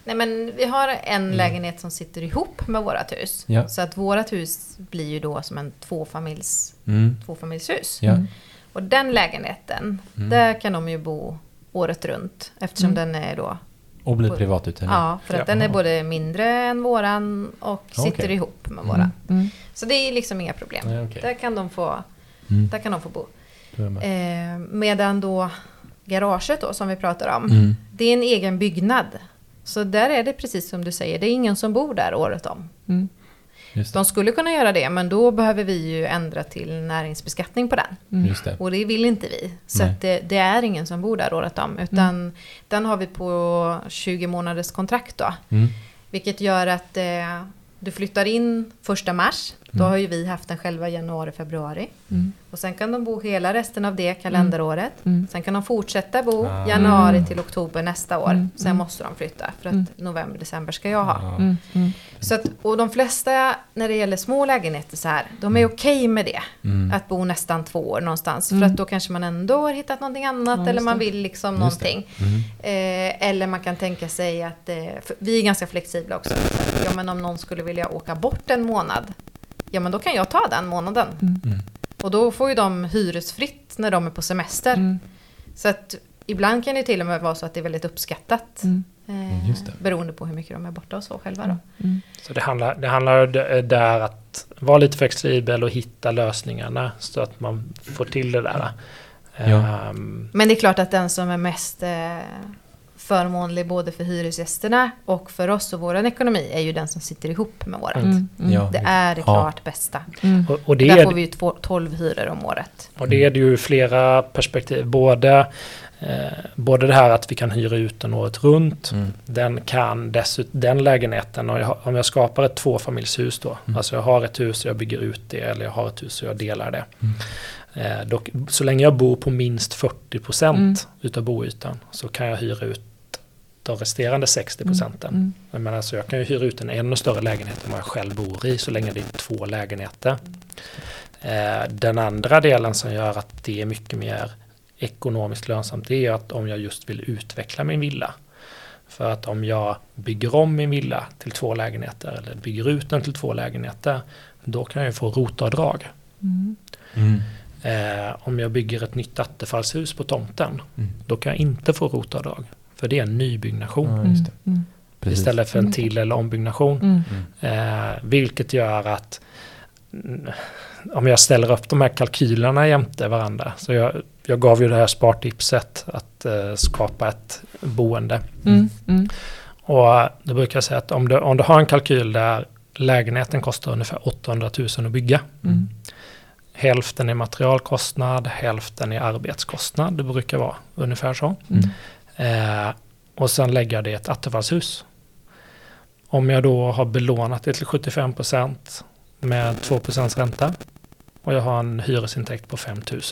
Nej men vi har en Mm. lägenhet som sitter ihop med vårat hus. Ja. Så att vårat hus blir ju då som en tvåfamiljs, Mm. tvåfamiljshus. Ja. Mm. Och den lägenheten, Mm. där kan de ju bo året runt. Eftersom Mm. den är då, Och blir privatuthyrning? ja, för att Ja. den är både mindre än våran och sitter Okej. ihop med Mm. våran. Mm. Så det är liksom inga problem. Nej, okej. Där kan de få Mm. Där kan de få bo. Eh, medan då garaget då som vi pratar om, Mm. det är en egen byggnad. Så där är det precis som du säger, det är ingen som bor där året om. Mm. Just, det. De skulle kunna göra det, men då behöver vi ju ändra till näringsbeskattning på den. Mm. Just det. Och det vill inte vi. Så det, det är ingen som bor där året om. Utan den har vi på 20 månaders kontrakt då. Mm. Vilket gör att eh, du flyttar in första mars. Då Mm. har ju vi haft den själva januari, februari. Mm. Och sen kan de bo hela resten av det kalenderåret. Mm. Sen kan de fortsätta bo Ah. januari Mm. till oktober nästa år. Mm. Sen Mm. måste de flytta för att Mm. november, december ska jag ha. Mm. Mm. Så att, och de flesta när det gäller små lägenheter så här, de är okej med det. Mm. Att bo nästan två år någonstans. Mm. För att då kanske man ändå har hittat någonting annat Ja, eller man vill liksom någonting. Mm. Eh, eller man kan tänka sig att, eh, vi är ganska flexibla också. Ja men om någon skulle vilja åka bort en månad. Ja men då kan jag ta den månaden. Mm. Och då får ju de hyresfritt när de är på semester. Mm. Så att ibland kan det till och med vara så att det är väldigt uppskattat. Mm. Eh, just det. beroende på hur mycket de är borta och så själva då. Mm. Så det handlar, det handlar d- där att vara lite flexibel och hitta lösningarna så att man får till det där. Ja. Ehm, Men det är klart att den som är mest eh, förmånlig både för hyresgästerna och för oss och vår ekonomi är ju den som sitter ihop med vårat. Mm. Mm. Ja. Det är det Ja. klart bästa. Mm. och, och, det Där är, får vi ju två, 12 hyror om året. och det är det ju flera perspektiv. Både, eh, både det här att vi kan hyra ut den året runt. Mm. Den kan dessutom, den lägenheten, och jag, om jag skapar ett tvåfamiljshus då, Mm. alltså jag har ett hus och jag bygger ut det eller jag har ett hus och jag delar det. Mm. Eh, dock, så länge jag bor på minst 40 procent Mm. utav boytan så kan jag hyra ut de resterande 60 procenten. Mm. Jag, menar, så jag kan ju hyra ut en ännu större lägenhet än vad jag själv bor i så länge det är två lägenheter. Eh, den andra delen som gör att det är mycket mer ekonomiskt lönsamt det är att om jag just vill utveckla min villa. För att om jag bygger om min villa till två lägenheter eller bygger ut den till två lägenheter då kan jag ju få rotavdrag. Mm. Mm. Eh, om jag bygger ett nytt attefallshus på tomten Mm. då kan jag inte få rotavdrag. För det är en nybyggnation. Ja, just det. Mm. Precis. Istället för en Mm. till eller ombyggnation. Mm. Eh, vilket gör att mm, om jag ställer upp de här kalkylerna jämte varandra. Så jag, jag gav ju det här spartipset att eh, skapa ett boende. Mm. Mm. Och då brukar jag säga att om du, om du har en kalkyl där lägenheten kostar ungefär 800 000 att bygga. Mm. Hälften är materialkostnad, hälften är arbetskostnad. Det brukar vara ungefär så. Eh, och sen lägger jag det i ett attefallshus. Om jag då har belånat det till 75% med 2% ränta och jag har en hyresintäkt på 5 000.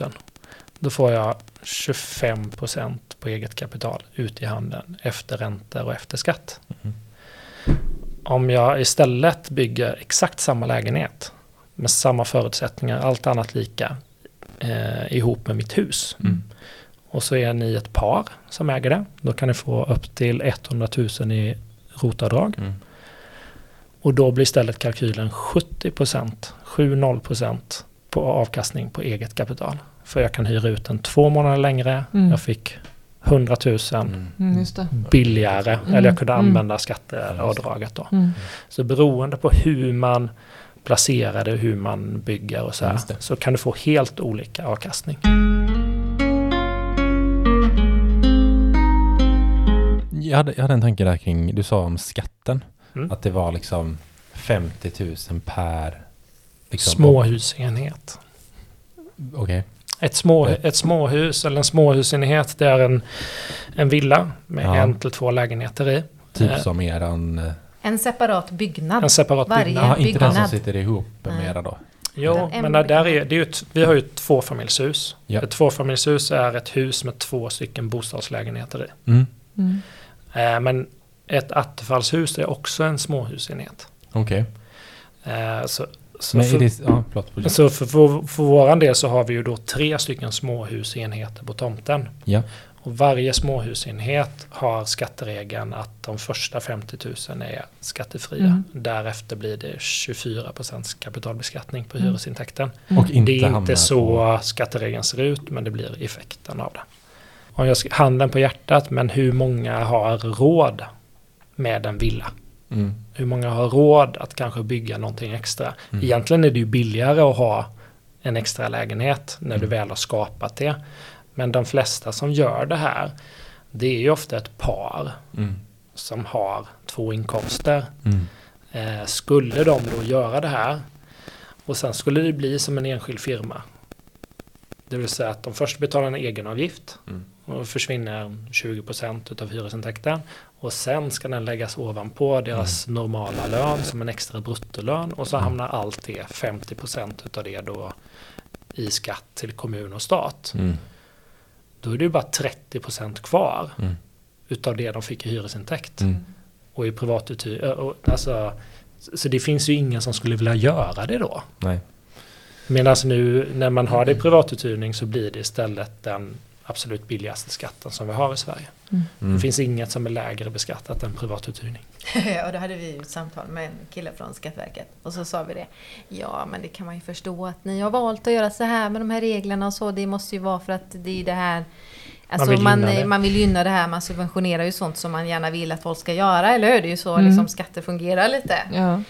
Då får jag 25% på eget kapital ut i handen efter räntor och efter skatt. Mm. Om jag istället bygger exakt samma lägenhet med samma förutsättningar, allt annat lika, eh, ihop med mitt hus. Mm. Och så är ni ett par som äger det. Då kan ni få upp till 100 000 i rotavdrag. Mm. Och då blir istället kalkylen 70%, 7-0% på avkastning på eget kapital. För jag kan hyra ut den två månader längre. Mm. Jag fick 100 000 Mm. Mm. Just det. billigare. Mm. Eller jag kunde Mm. använda skatteavdraget då. Mm. Så beroende på hur man placerar det, hur man bygger och så här, så kan du få helt olika avkastning. Jag hade, jag hade en tanke där kring, du sa om skatten. Mm. Att det var liksom 50 000 per... Liksom, Småhusenhet. Okej. Ett, små, Eh. ett småhus eller en småhusenhet det är en, en villa med Ja. en till två lägenheter i. Typ Eh. som eran... eh, En separat byggnad. En separat Varje byggnad. Ja, inte den som sitter ihop med Nej. era då. Jo, men där, där är, det är ju ett, vi har ju ett tvåfamiljshus. Ja. Ett tvåfamiljshus är ett hus med två stycken bostadslägenheter i. Mm. Mm. Eh, men ett attefallshus är också en småhusenhet. Okej. Eh, så så, Men för, det... Ja, förlåt. så för, för, för våran del så har vi ju då tre stycken småhusenheter på tomten. Ja. Och varje småhusenhet har skatteregeln att de första 50 000 är skattefria. Mm. Därefter blir det 24% kapitalbeskattning på Mm. hyresintäkten. Och inte det är inte så på- skatteregeln ser ut, men det blir effekten av det. Om jag ska, handen på hjärtat, men hur många har råd med en villa? Mm. Hur många har råd att kanske bygga någonting extra? Mm. Egentligen är det ju billigare att ha en extra lägenhet när du väl har skapat det. Men de flesta som gör det här, det är ju ofta ett par Mm. som har två inkomster. Mm. Eh, skulle de då göra det här och sen skulle det bli som en enskild firma. Det vill säga att de först betalar en egenavgift Mm. Och försvinner 20% utav hyresintäkten. Och sen ska den läggas ovanpå deras normala lön som en extra bruttolön. Och så Mm. hamnar allt det, 50% utav det då i skatt till kommun och stat. Mm. Då är det ju bara 30% kvar Mm. utav det de fick i hyresintäkt. Mm. Och i privatuthyrning. Alltså, så det finns ju ingen som skulle vilja göra det då. Nej. Medan nu när man har det i privatuthyrning så blir det istället den absolut billigaste skatten som vi har i Sverige. Mm. Det finns inget som är lägre beskattat än privatuthyrning. <laughs> och då hade vi ju ett samtal med en kille från Skatteverket. Och så sa vi det. Ja, men det kan man ju förstå att ni har valt att göra så här med de här reglerna och så. Det måste ju vara för att det är det här... Alltså vill man, gynna man, det. man vill gynna det här, man subventionerar ju sånt som man gärna vill att folk ska göra, eller hur? Det är ju så Mm. liksom skatter fungerar lite. Ja.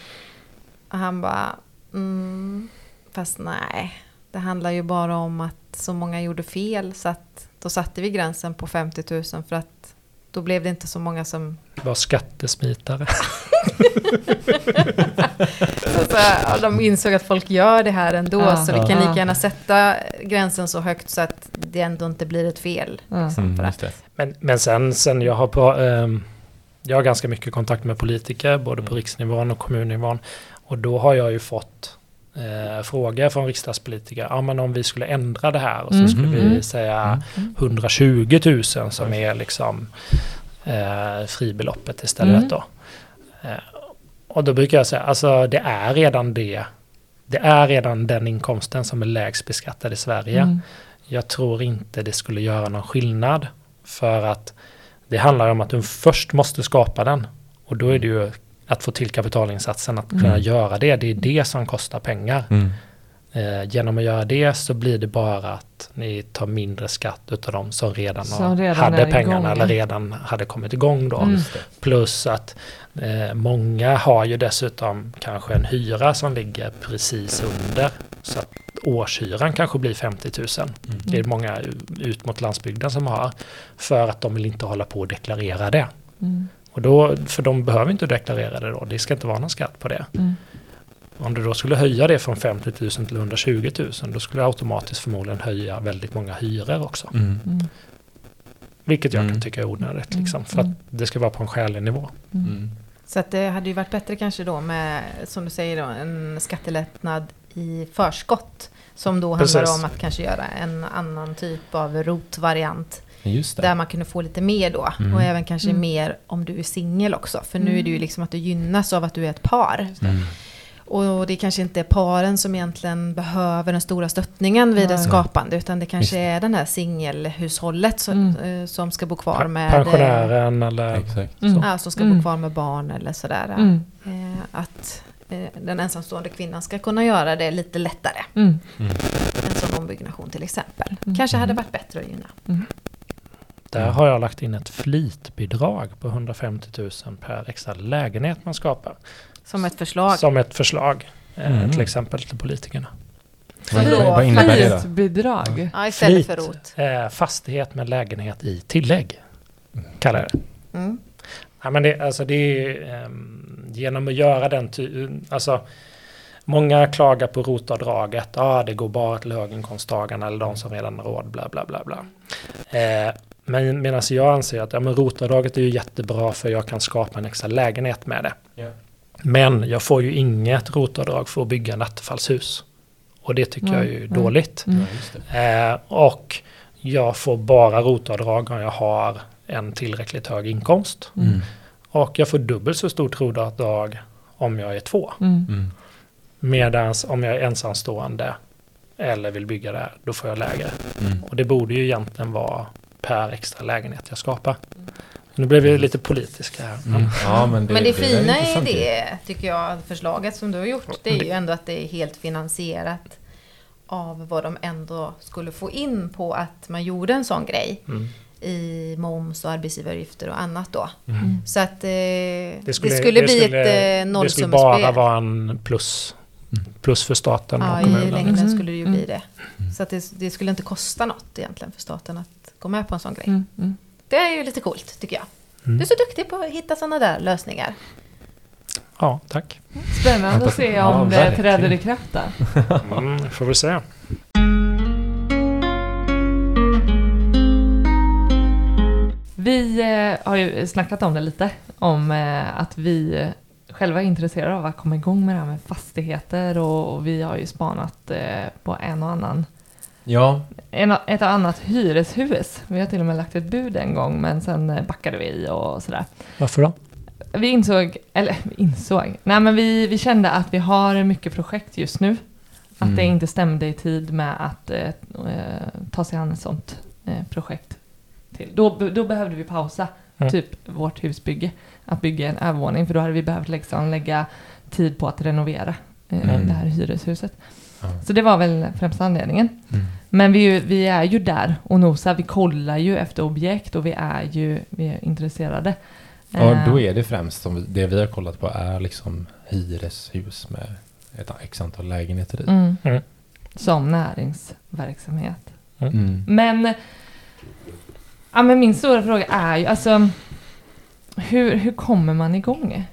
Och han bara, mm, fast nej, det handlar ju bara om att så många gjorde fel så att då satte vi gränsen på 50 000 för att då blev det inte så många som... Var skattesmitare. <laughs> Så, ja, de insåg att folk gör det här ändå Ja. så vi kan lika gärna sätta gränsen så högt så att det ändå inte blir ett fel. Ja. Liksom, Mm. Men, men sen, sen jag har på, ehm, jag har ganska mycket kontakt med politiker både på riksnivån och kommunnivån. Och då har jag ju fått eh, frågor från riksdagspolitiker. Ja men om vi skulle ändra det här och så Mm. skulle vi Mm. säga Mm. 120 000 som är liksom eh, fribeloppet istället Mm. då. Eh, och då brukar jag säga, alltså det är redan det. Det är redan den inkomsten som är lägst beskattad i Sverige. Mm. Jag tror inte det skulle göra någon skillnad. För att det handlar om att du först måste skapa den. Och då är det ju att få till kapitalinsatsen, att kunna Mm. göra det. Det är det som kostar pengar. Mm. Eh, genom att göra det så blir det bara att ni tar mindre skatt utav de som redan, Som har, redan hade pengarna igång. eller redan hade kommit igång då. Mm. Plus att eh, många har ju dessutom kanske en hyra som ligger precis under. Så att årshyran kanske blir 50 000. Mm. Det är många ut mot landsbygden som har. För att de vill inte hålla på och deklarera det. Mm. Och då, för de behöver inte deklarera det då. Det ska inte vara någon skatt på det. Mm. Om du då skulle höja det från 50 000 till 120 000 då skulle du automatiskt förmodligen höja väldigt många hyror också. Mm. Mm. Vilket jag Mm. kan tycka är onödigt Mm. liksom. För att Mm. det ska vara på en skälig nivå. Mm. Mm. så att det hade ju varit bättre kanske då med, som du säger då, en skattelättnad i förskott. Som då handlar Precis. om att kanske göra en annan typ av ROT-variant. Just det. Där man kunde få lite mer då. Mm. Och även kanske Mm. mer om du är singel också. För nu är det ju Mm. liksom att du gynnas av att du är ett par. Mm. Och det kanske inte är paren som egentligen behöver den stora stöttningen vid ett skapande. Utan det kanske Just är den här singelhushållet som, Mm. eh, som ska bo kvar med... Pensionären eller... Exakt. Mm. Ja, som ska Mm. bo kvar med barn eller sådär. Mm. Eh, att eh, den ensamstående kvinnan ska kunna göra det lite lättare. Mm. En sån ombyggnation till exempel. Mm. Kanske hade varit bättre att gynna. Mm. Där har jag lagt in ett flitbidrag på 150 000 per extra lägenhet man skapar. Som ett förslag. Som ett förslag. eh, Mm. Till exempel till politikerna. Vad, innebär det då? Bidrag. Ja, istället Flit. för rot. Eh, fastighet med lägenhet i tillägg. Kallar jag det. Mm. Ja, men det, alltså det är ehm, genom att göra den alltså Många klagar på rotavdraget. Ah, det går bara till höginkomsttagarna eller de som redan har råd, bla bla bla bla. Eh, men medan jag anser att ja, men rotavdraget är ju jättebra för jag kan skapa en extra lägenhet med det. Ja. Men jag får ju inget rotavdrag för att bygga nattfallshus. Och det tycker jag är ju Mm, mm. dåligt. Mm. Eh, och jag får bara rotavdrag om jag har en tillräckligt hög inkomst. Mm. Och jag får dubbelt så stort rotavdrag om jag är två. Mm. Mm. Medan om jag är ensamstående eller vill bygga det här, då får jag lägre. Mm. Och det borde ju egentligen vara per extra lägenhet jag skapar. Nu blev vi lite politiska här. men- Mm. Ja, men det, Men det, är fina i det, tycker jag, förslaget som du har gjort, det är ju ändå att det är helt finansierat av vad de ändå skulle få in på att man gjorde en sån grej Mm. i moms och arbetsgivaravgifter och annat då. Mm. Så att eh, det, Det skulle, skulle, det bli skulle- ett eh, Det skulle nollsummespel. bara vara en plus Plus för staten Ja, och i kommunen. längden Mm. skulle det ju Mm. bli det. Så att det, det skulle inte kosta något egentligen för staten att gå med på en sån grej. Mm, mm. Det är ju lite coolt tycker jag. Mm. Du är så duktig på att hitta sådana där lösningar. Ja, tack. Spännande att se Ja, om det verkligen. träder i kraft där. Mm, får vi se. Vi eh, har ju snackat om det lite, om eh, att vi själva är intresserade av att komma igång med det här med fastigheter och, och vi har ju spanat eh, på en och annan, Ja, en, ett annat hyreshus. Vi har till och med lagt ett bud en gång men sen eh, backade vi och sådär. Varför då? Vi insåg, eller vi insåg, nej men vi, vi kände att vi har mycket projekt just nu. Att Mm. det inte stämde i tid med att eh, eh, ta sig an ett sånt eh, projekt. Till. Då, då behövde vi pausa Mm. typ vårt husbygge. Att bygga en övervåning för då hade vi behövt liksom lägga tid på att renovera eh, Mm. det här hyreshuset. Ja. Så det var väl främsta anledningen. Mm. Men vi, är ju- vi är ju där och nosar. Vi kollar ju efter objekt och vi är ju vi är intresserade. Ja, Eh, då är det främst som det vi har kollat på är liksom hyreshus med ett x antal lägenheter i. Mm. Mm. Som näringsverksamhet. Mm. Men, ja, men min stora fråga är ju alltså hur, hur kommer man igång?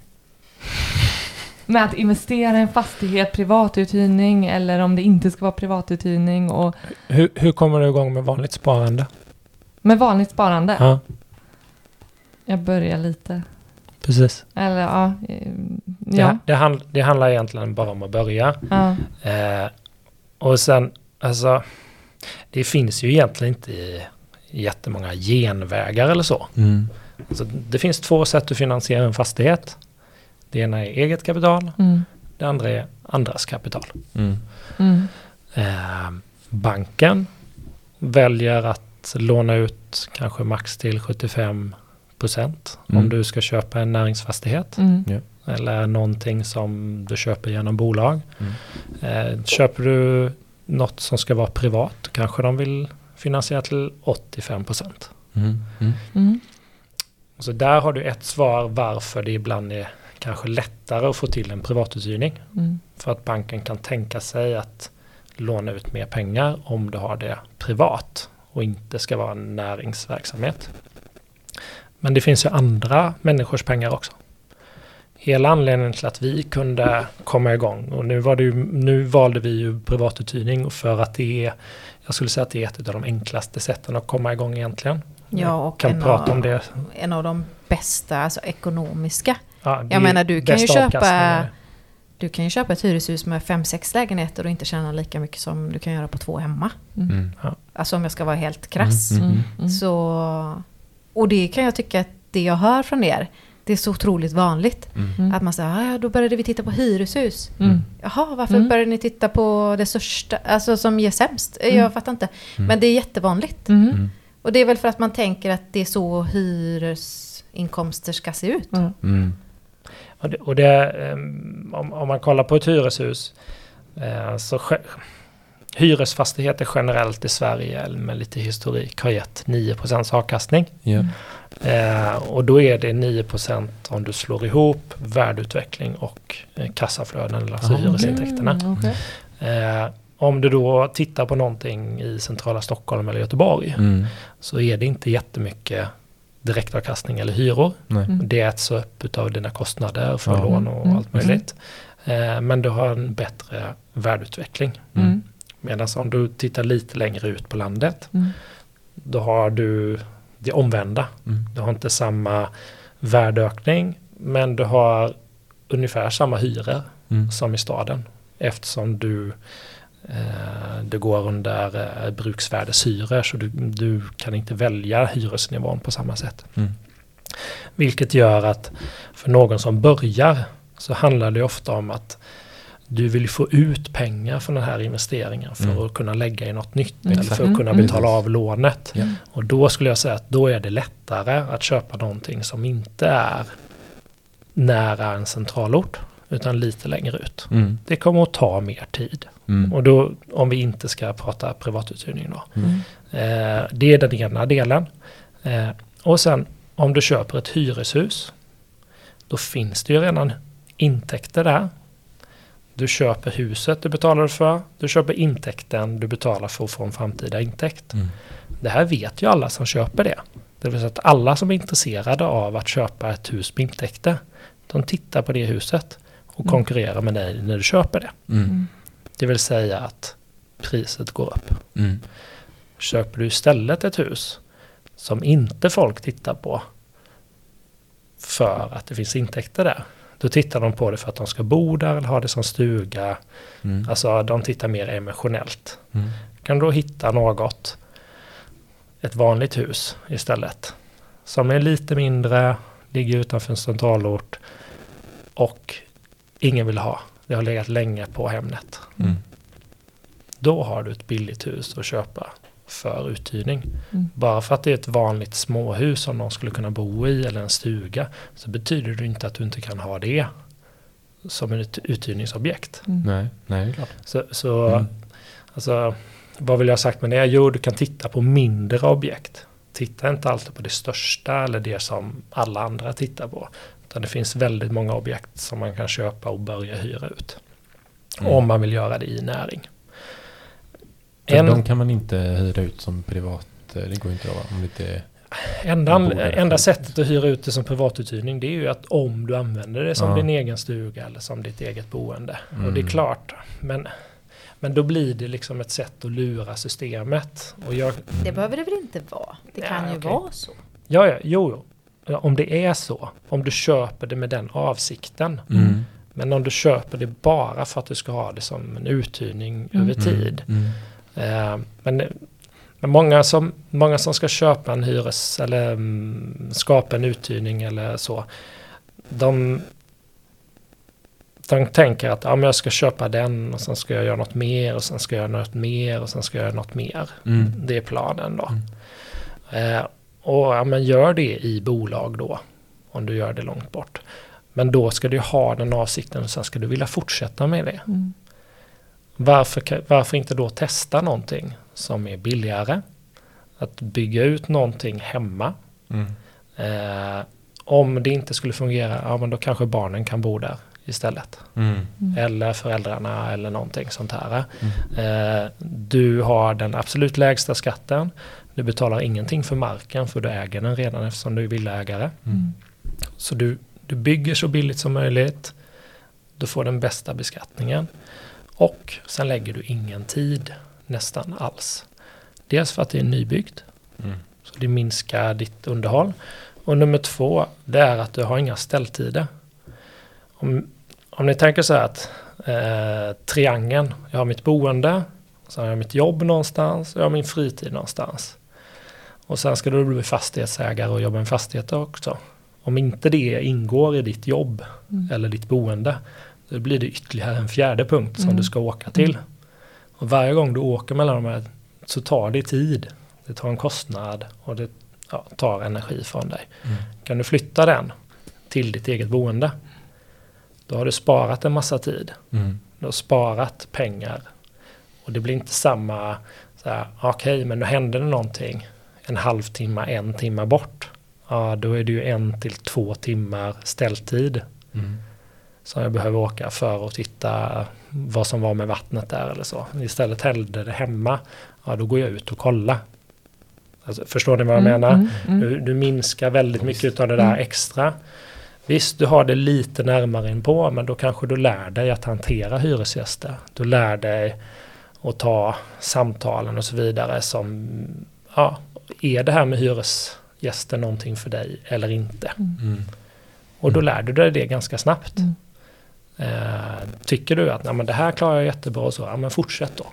Med att investera i en fastighet, privatuthyrning eller om det inte ska vara privatuthyrning och Hur, hur kommer du igång med vanligt sparande? med vanligt sparande. Ja, Jag börjar lite. precis. Eller ja. eh, Det, Ja. det, hand, det handlar egentligen bara om att börja. ja. Eh, och sen, alltså, det finns ju egentligen inte i jättemånga genvägar eller så. Mm. Alltså, det finns två sätt att finansiera en fastighet. Det ena är eget kapital, Mm. det andra är andras kapital. Mm. Mm. Eh, banken väljer att låna ut kanske max till 75 procent om Mm. du ska köpa en näringsfastighet Mm. eller någonting som du köper genom bolag. Mm. Eh, köper du något som ska vara privat kanske de vill finansiera till 85 procent. Mm. Mm. Mm. Så där har du ett svar varför det ibland är kanske lättare att få till en privatuthyrning. Mm. För att banken kan tänka sig att låna ut mer pengar om du har det privat och inte ska vara en näringsverksamhet. Men det finns ju andra människors pengar också. Hela anledningen till att vi kunde komma igång och nu, var det ju, nu valde vi ju privatuthyrning för att det är, jag skulle säga att det är ett av de enklaste sätten att komma igång egentligen. Ja, och kan en prata av, om det. en av de bästa, alltså ekonomiska. Ja, det Jag menar, du kan ju köpa-. Du kan ju köpa ett hyreshus med fem sex lägenheter och inte tjäna lika mycket som du kan göra på två hemma. Mm. Mm. Alltså om jag ska vara helt krass. Mm. Mm. Mm. Så, och det kan jag tycka att det jag hör från er, det är så otroligt vanligt. Mm. Mm. Att man säger, "Ah, ja då började vi titta på hyreshus. Mm. Jaha, varför Mm. började ni titta på det största, alltså som ger sämst? Mm. Jag fattar inte. Mm. Men det är jättevanligt. Mm. Mm. Och det är väl för att man tänker att det är så hyresinkomster ska se ut. Och det, och det ehm, om, om man kollar på ett hyreshus eh, så hyresfastigheter generellt i Sverige med lite historik har gett 9 avkastning. Ja. Eh, och då är det 9% om du slår ihop värdeutveckling och eh, kassaflöden, alltså Ah, okej. hyresintäkterna. Mm, okej. Eh, om du då tittar på någonting i centrala Stockholm eller Göteborg Mm. så är det inte jättemycket direktavkastning eller hyror. Nej. Mm. Det äts upp av dina kostnader för Ja. lån och Mm. allt möjligt. Eh, men du har en bättre värdeutveckling. Mm. Medan om du tittar lite längre ut på landet, Mm. då har du det omvända. Mm. Du har inte samma värdeökning, men du har ungefär samma hyror Mm. som i staden. Eftersom du det går under eh, bruksvärdeshyror så du, du kan inte välja hyresnivån på samma sätt. Mm. Vilket gör att för någon som börjar så handlar det ofta om att du vill få ut pengar från den här investeringen för Mm. att kunna lägga i något nytt Mm. eller för att kunna Mm. betala av lånet. Och då skulle jag säga att då är det lättare att köpa någonting som inte är nära en centralort utan lite längre ut. Mm. Det kommer att ta mer tid. Mm. Och då, om vi inte ska prata privatuthyrning då. Mm. Eh, det är den ena delen. Eh, och sen om du köper ett hyreshus, då finns det ju redan intäkter där. Du köper huset du betalar för, du köper intäkten du betalar för att få en framtida intäkt. Mm. Det här vet ju alla som köper det. Det vill säga att alla som är intresserade av att köpa ett hus med intäkter, de tittar på det huset och Mm. konkurrerar med dig när du köper det. Mm. Mm. Det vill säga att priset går upp. Mm. Köper du istället ett hus som inte folk tittar på för att det finns intäkter där. Då tittar de på det för att de ska bo där eller ha det som stuga. Mm. Alltså de tittar mer emotionellt. Mm. Kan du då hitta något, ett vanligt hus istället. Som är lite mindre, ligger utanför en centralort och ingen vill ha. Det har legat länge på Hemnet. Mm. Då har du ett billigt hus att köpa för uthyrning. Mm. Bara för att det är ett vanligt småhus som någon skulle kunna bo i eller en stuga så betyder det inte att du inte kan ha det som ett uthyrningsobjekt. Mm. Nej, nej, det är klart. Så, så Mm. alltså, vad vill jag ha sagt med det? Jo, du kan titta på mindre objekt. Titta inte alltid på det största eller det som alla andra tittar på. Utan det finns väldigt många objekt som man kan köpa och börja hyra ut. Mm. Om man vill göra det i näring. För En- de kan man inte hyra ut som privat. eh, Det går inte då va? Om det inte är... Enda, enda sättet att hyra ut det som privatuthyrning det är ju att om du använder det som Ja. din egen stuga eller som ditt eget boende. Och det är Mm. klart, men, men då blir det liksom ett sätt att lura systemet. Och jag, Det behöver det väl inte vara? Det Ja, kan ju okej. vara så. ja, ja, jo, jo. Ja, Om det är så, om du köper det med den avsikten. Mm. Men om du köper det bara för att du ska ha det som en uthyrning Mm. över tid. Mm. Eh, men men många, som, många som ska köpa en hyres eller mm, skapa en uthyrning eller så. De, de tänker att ja, men jag ska köpa den och sen ska jag göra något mer och sen ska jag göra något mer och sen ska jag göra något mer. Mm. Det är planen då. Mm. Eh, och ja, men gör det i bolag då. Om du gör det långt bort. Men då ska du ha den avsikten och sen ska du vilja fortsätta med det. Mm. Varför, varför inte då testa någonting som är billigare? Att bygga ut någonting hemma. Mm. Eh, om det inte skulle fungera, ja men då kanske barnen kan bo där istället. Mm. Mm. Eller föräldrarna eller någonting sånt här. Mm. Eh, du har den absolut lägsta skatten. Du betalar ingenting för marken för du äger den redan eftersom du är villaägare. Mm. Så du, du bygger så billigt som möjligt. Du får den bästa beskattningen. Och sen lägger du ingen tid nästan alls. Dels för att det är nybyggt. Mm. Så det minskar ditt underhåll. Och nummer två, det är att du har inga ställtider. Om, om ni tänker så här att eh, triangeln, jag har mitt boende, så har jag mitt jobb någonstans och jag har min fritid någonstans. Och sen ska du bli fastighetsägare och jobba med fastigheter också. Om inte det ingår i ditt jobb Mm. eller ditt boende, då blir det ytterligare en fjärde punkt som Mm. du ska åka till. Och varje gång du åker mellan de här så tar det tid. Det tar en kostnad och det ja, tar energi från dig. Mm. Kan du flytta den till ditt eget boende, då har du sparat en massa tid. Mm. Du har sparat pengar. Och det blir inte samma, här, okej men nu händer det någonting en halvtimme, en timme bort. Ja, då är det ju en till två timmar ställtid Mm. som jag behöver åka för att titta vad som var med vattnet där eller så. Istället hällde det hemma, ja då går jag ut och kollar. Alltså, förstår ni vad jag Mm, menar? mm, mm. Du, du minskar väldigt mycket av det där Mm. extra. Visst, du har det lite närmare inpå, men då kanske du lär dig att hantera hyresgäster. Du lär dig att ta samtalen och så vidare som, ja, är det här med hyresgäster någonting för dig eller inte? Mm. Och då lär du dig det ganska snabbt. Mm. Eh, tycker du att Nej, men det här klarar jag jättebra och så, ja men fortsätt då.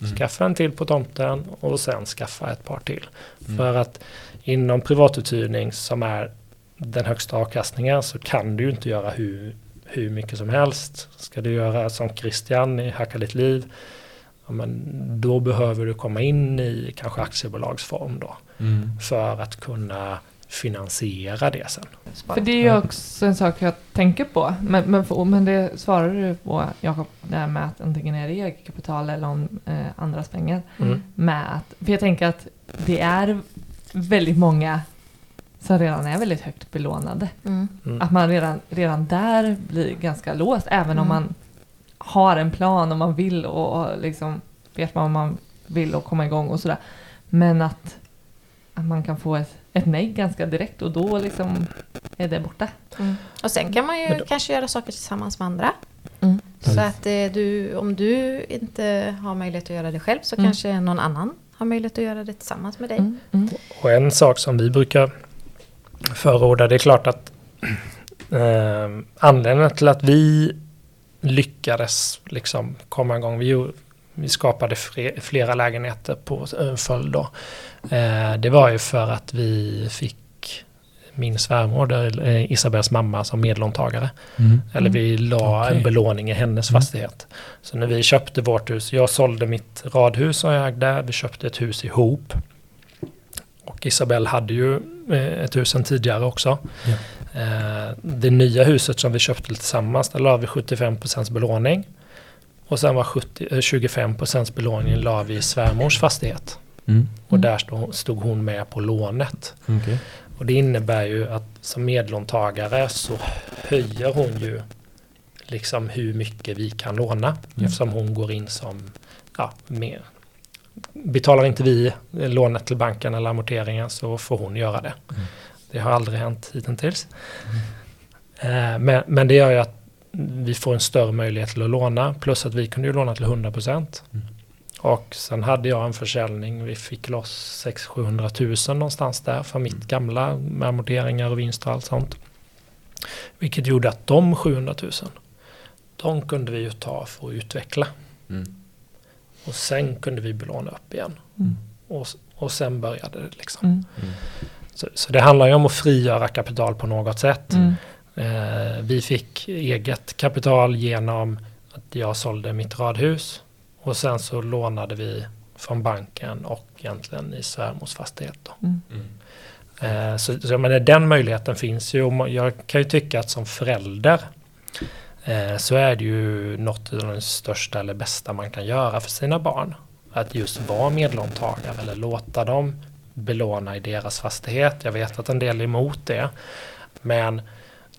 Mm. Skaffa en till på tomten och sen skaffa ett par till. Mm. För att inom privatuthyrning som är den högsta avkastningen så kan du ju inte göra hur, hur mycket som helst. Ska du göra som Christian i Hacka ditt liv, ja, men då behöver du komma in i kanske aktiebolagsform då. Mm. För att kunna finansiera det sen. För det är ju också en sak jag tänker på. Men, men, för, men det svarar du på Jakob, det här med att antingen är det eget kapital eller om eh, andras pengar. Mm. Med att, för jag tänker att det är väldigt många som redan är väldigt högt belånade. Mm. Mm. Att man redan, redan där blir ganska låst, även om Mm. man har en plan och man vill och, och liksom vet vad man vill och komma igång och sådär. Men att, att man kan få ett, ett nej ganska direkt och då liksom är det borta. Mm. Och sen kan man ju då- kanske göra saker tillsammans med andra. Mm. Så att eh, du, om du inte har möjlighet att göra det själv så Mm. kanske någon annan har möjlighet att göra det tillsammans med dig. Mm. Mm. Och en sak som vi brukar förorda, det är klart att <clears throat> eh, anledningen till att vi lyckades liksom komma igång, vi, vi skapade flera lägenheter på en följd då. Eh, det var ju för att vi fick min svärmor, eh, Isabels mamma, som medlåntagare. Mm. Eller vi la Okej. en belåning i hennes Mm. fastighet. Så när vi köpte vårt hus, jag sålde mitt radhus som jag ägde, vi köpte ett hus ihop. Och Isabelle hade ju eh, ett hus sedan tidigare också. Ja. Eh, Det nya huset som vi köpte tillsammans, där la vi 75% belåning. Och sen var 70, eh, 25% belåning la vi i svärmors fastighet. Mm. Och där stod, stod hon med på lånet. Okej. Och det innebär ju att som medlåntagare så höjer hon ju liksom hur mycket vi kan låna. Ja. Eftersom hon går in som, ja, mer. Betalar inte vi lånet till banken eller amorteringen så får hon göra det. Mm. Det har aldrig hänt hittills. Eh, Men, men det gör ju att vi får en större möjlighet till att låna. Plus att vi kunde ju låna till 100%. Mm. Och sen hade jag en försäljning, vi fick loss 600-700 000 någonstans där för mitt gamla med amorteringar och vinst och allt sånt. Vilket gjorde att de 700 000, de kunde vi ju ta för att utveckla. Mm. Och sen kunde vi belåna upp igen. Mm. Och, och sen började det liksom. Mm. Mm. Så, så det handlar ju om att frigöra kapital på något sätt. Mm. Eh, vi fick eget kapital genom att jag sålde mitt radhus. Och sen så lånade vi från banken och egentligen i svärmors fastighet. Då. Mm. Eh, så så jag menar, den möjligheten finns ju. Jag kan ju tycka att som förälder så är det ju något av det största eller bästa man kan göra för sina barn. Att just vara medlåntagare eller låta dem belåna i deras fastighet. Jag vet att en del är emot det. Men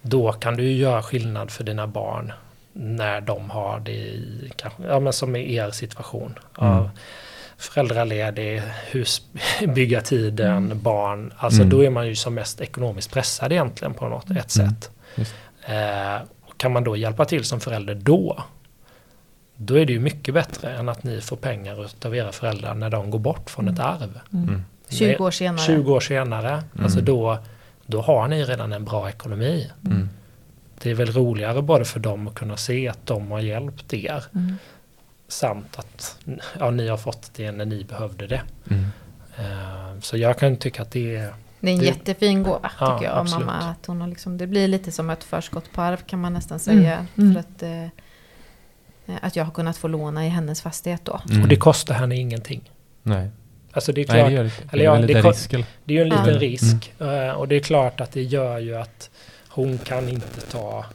då kan du ju göra skillnad för dina barn när de har det i, kanske, ja, men som i er situation. Mm. Föräldraledig, husbyggartiden, <laughs> Mm. barn. Alltså Mm. då är man ju som mest ekonomiskt pressad egentligen på något ett Mm. sätt. Eh, kan man då hjälpa till som förälder då, då är det ju mycket bättre än att ni får pengar av era föräldrar när de går bort från ett arv. Mm. Mm. 20 år senare. 20 år senare, alltså Mm. då, då har ni redan en bra ekonomi. Mm. Det är väl roligare både för dem att kunna se att de har hjälpt er Mm. samt att ja, ni har fått det när ni behövde det. Mm. Eh, så jag kan tycka att det är Det är en Det- jättefin gåva Ja, tycker jag av mamma. Att hon har liksom, det blir lite som ett förskott på arv kan man nästan säga. Mm. För att, eh, att jag har kunnat få låna i hennes fastighet då. Mm. Och det kostar henne ingenting. Nej. Alltså det är Nej, klart, det gör det eller Det är ja, det eller? det är ju en Ja. liten Mm. risk. eh, Och det är klart att det gör ju att hon kan inte ta...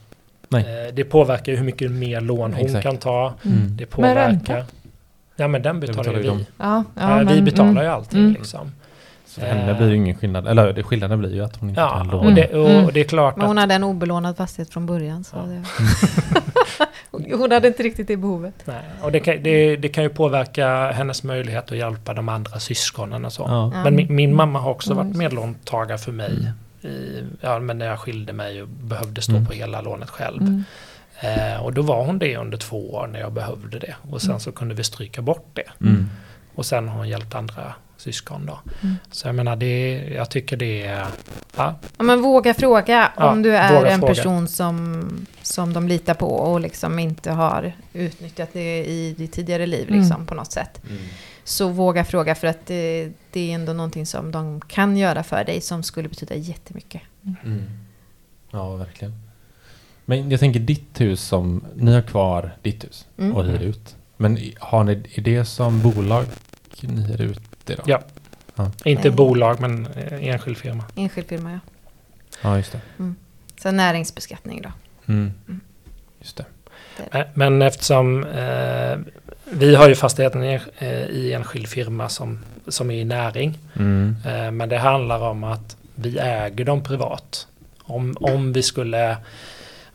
Nej. eh, Det påverkar ju hur mycket mer lån hon Exakt. kan ta. Mm. Det Men ränta? påverkar... Ja men den betalar betalar ju vi. Ja, ja, Ja, vi men- betalar mm. ju allting Mm. liksom. Så för henne blir det ingen skillnad. Eller det- skillnaden blir ju att hon inte Ja, kan och låna. det, och, Mm. och det är klart Men hon att... hade en obelånad fastighet från början. Så Ja. det... <laughs> <laughs> hon hade inte riktigt det behovet. Nej, och det kan, det, det kan ju påverka hennes möjlighet att hjälpa de andra syskonen och så. Ja. Men min, min mamma har också varit just. medlåntagare för mig. Mm. I, ja, men när jag skilde mig och behövde stå Mm. på hela lånet själv. Mm. Eh, och då var hon det under två år när jag behövde det. Och sen Mm. så kunde vi stryka bort det. Mm. Och sen har hon hjälpt andra syskon då. Mm. Så jag menar, det, jag tycker det är... Ja, Ja, men våga fråga Ja, om du är en fråga. person som, som de litar på och liksom inte har utnyttjat det i ditt tidigare liv Mm. liksom, på något sätt. Mm. Så våga fråga för att det, det är ändå någonting som de kan göra för dig som skulle betyda jättemycket. Mm. Ja, verkligen. Men jag tänker ditt hus som, ni har kvar ditt hus Mm. och hyr ut. Men har ni, är det som bolag ni hyr ut då? Ja. inte Nej. bolag men eh, enskild firma. Enskild firma ja. Ja, just det. Så näringsbeskattning då. Mm. Mm. Just det. Eh, Men eftersom eh, vi har ju fastigheten i, eh, i enskild firma som, som är i näring. Mm. Eh, men det handlar om att vi äger dem privat. Om, om vi skulle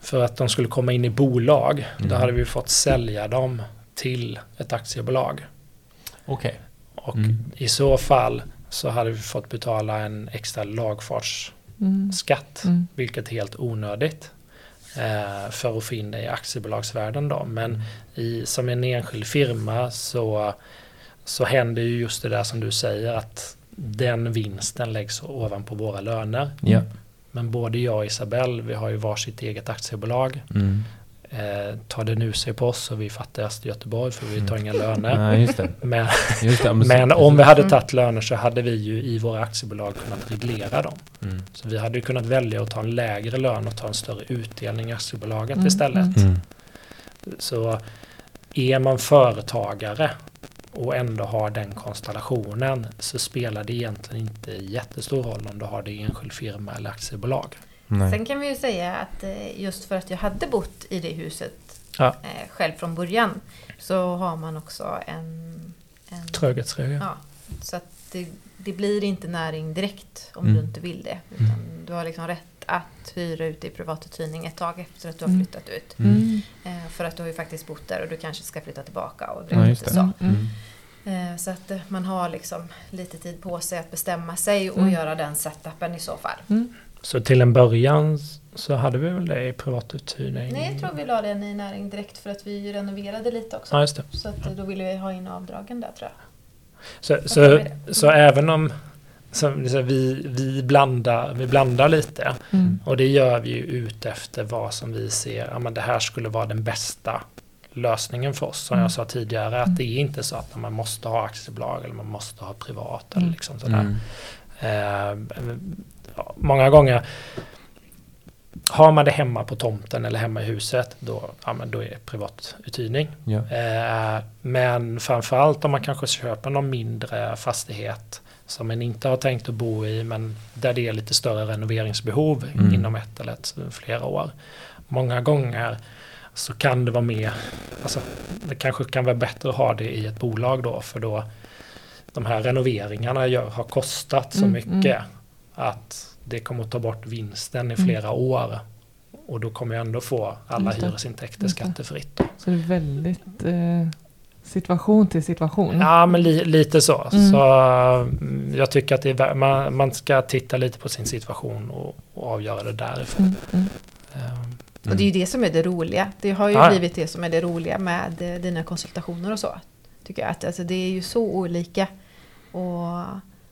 för att de skulle komma in i bolag, Mm. då hade vi fått sälja dem till ett aktiebolag. Okej. Och Mm. i så fall så hade vi fått betala en extra lagfartsskatt, Mm. Mm. vilket är helt onödigt. Eh, för att få in det i aktiebolagsvärden då. Men i, som en enskild firma så, så händer ju just det där som du säger att den vinsten läggs ovanpå våra löner. Ja. Men både jag och Isabelle, vi har ju varsitt eget aktiebolag. Mm. Eh, tar det nu sig på oss och vi är fattigast i Göteborg för vi tar inga löner. Nej, just det. <laughs> Men, Just det. men om vi hade Mm. tagit löner så hade vi ju i våra aktiebolag kunnat reglera dem. Mm. Så vi hade ju kunnat välja att ta en lägre lön och ta en större utdelning i aktiebolaget Mm, istället. Mm. Så är man företagare och ändå har den konstellationen så spelar det egentligen inte jättestor roll om du har det i enskild firma eller aktiebolag. Nej. Sen kan vi ju säga att eh, just för att jag hade bott i det huset Ja. eh, själv från början så har man också en... en Tröghetsregel. Ja, så att det, det blir inte näring direkt om Mm. du inte vill det. Utan du har liksom rätt att hyra ut i privatuthyrning ett tag efter att du har Mm. flyttat ut. Mm. Eh, för att du har ju faktiskt bott där och du kanske ska flytta tillbaka. Och Ja, just lite det. så. Mm. Så att man har liksom lite tid på sig att bestämma sig och Mm. göra den setupen i så fall. Mm. Så till en början så hade vi väl det i privatuthyrning? Nej, jag tror vi la den i näring direkt för att vi renoverade lite också. Ja, just det. Så att eh, då ville vi ha in avdragen där tror jag. Så, så, vi så även om så, så vi, vi, blandar, vi blandar lite Mm. och det gör vi ju ut efter vad som vi ser, ja men det här skulle vara den bästa lösningen för oss. Som Mm. jag sa tidigare, att Mm. det är inte så att man måste ha aktiebolag eller man måste ha privat eller Mm. liksom sådär. Mm. Eh, ja, många gånger har man det hemma på tomten eller hemma i huset, då, ja, men då är det privatuthyrning. Ja. Eh, men framförallt om man kanske köper någon mindre fastighet som man inte har tänkt att bo i men där det är lite större renoveringsbehov Mm. inom ett eller ett, flera år. Många gånger så kan det vara mer, alltså det kanske kan vara bättre att ha det i ett bolag då för då de här renoveringarna gör, har kostat så Mm, mycket mm. Att det kommer att ta bort vinsten i Mm. flera år. Och då kommer jag ändå få alla Just hyresintäkter Just skattefritt. Då. Så det är väldigt eh, situation till situation. Ja, men li, lite så. Mm. Så mm, jag tycker att det är, man, man ska titta lite på sin situation och, och avgöra det därifrån. Mm, mm. Ehm, Och det är ju det som är det roliga. Det har ju Ja, ja. blivit det som är det roliga med eh, dina konsultationer och så. Tycker jag att alltså, det är ju så olika. Och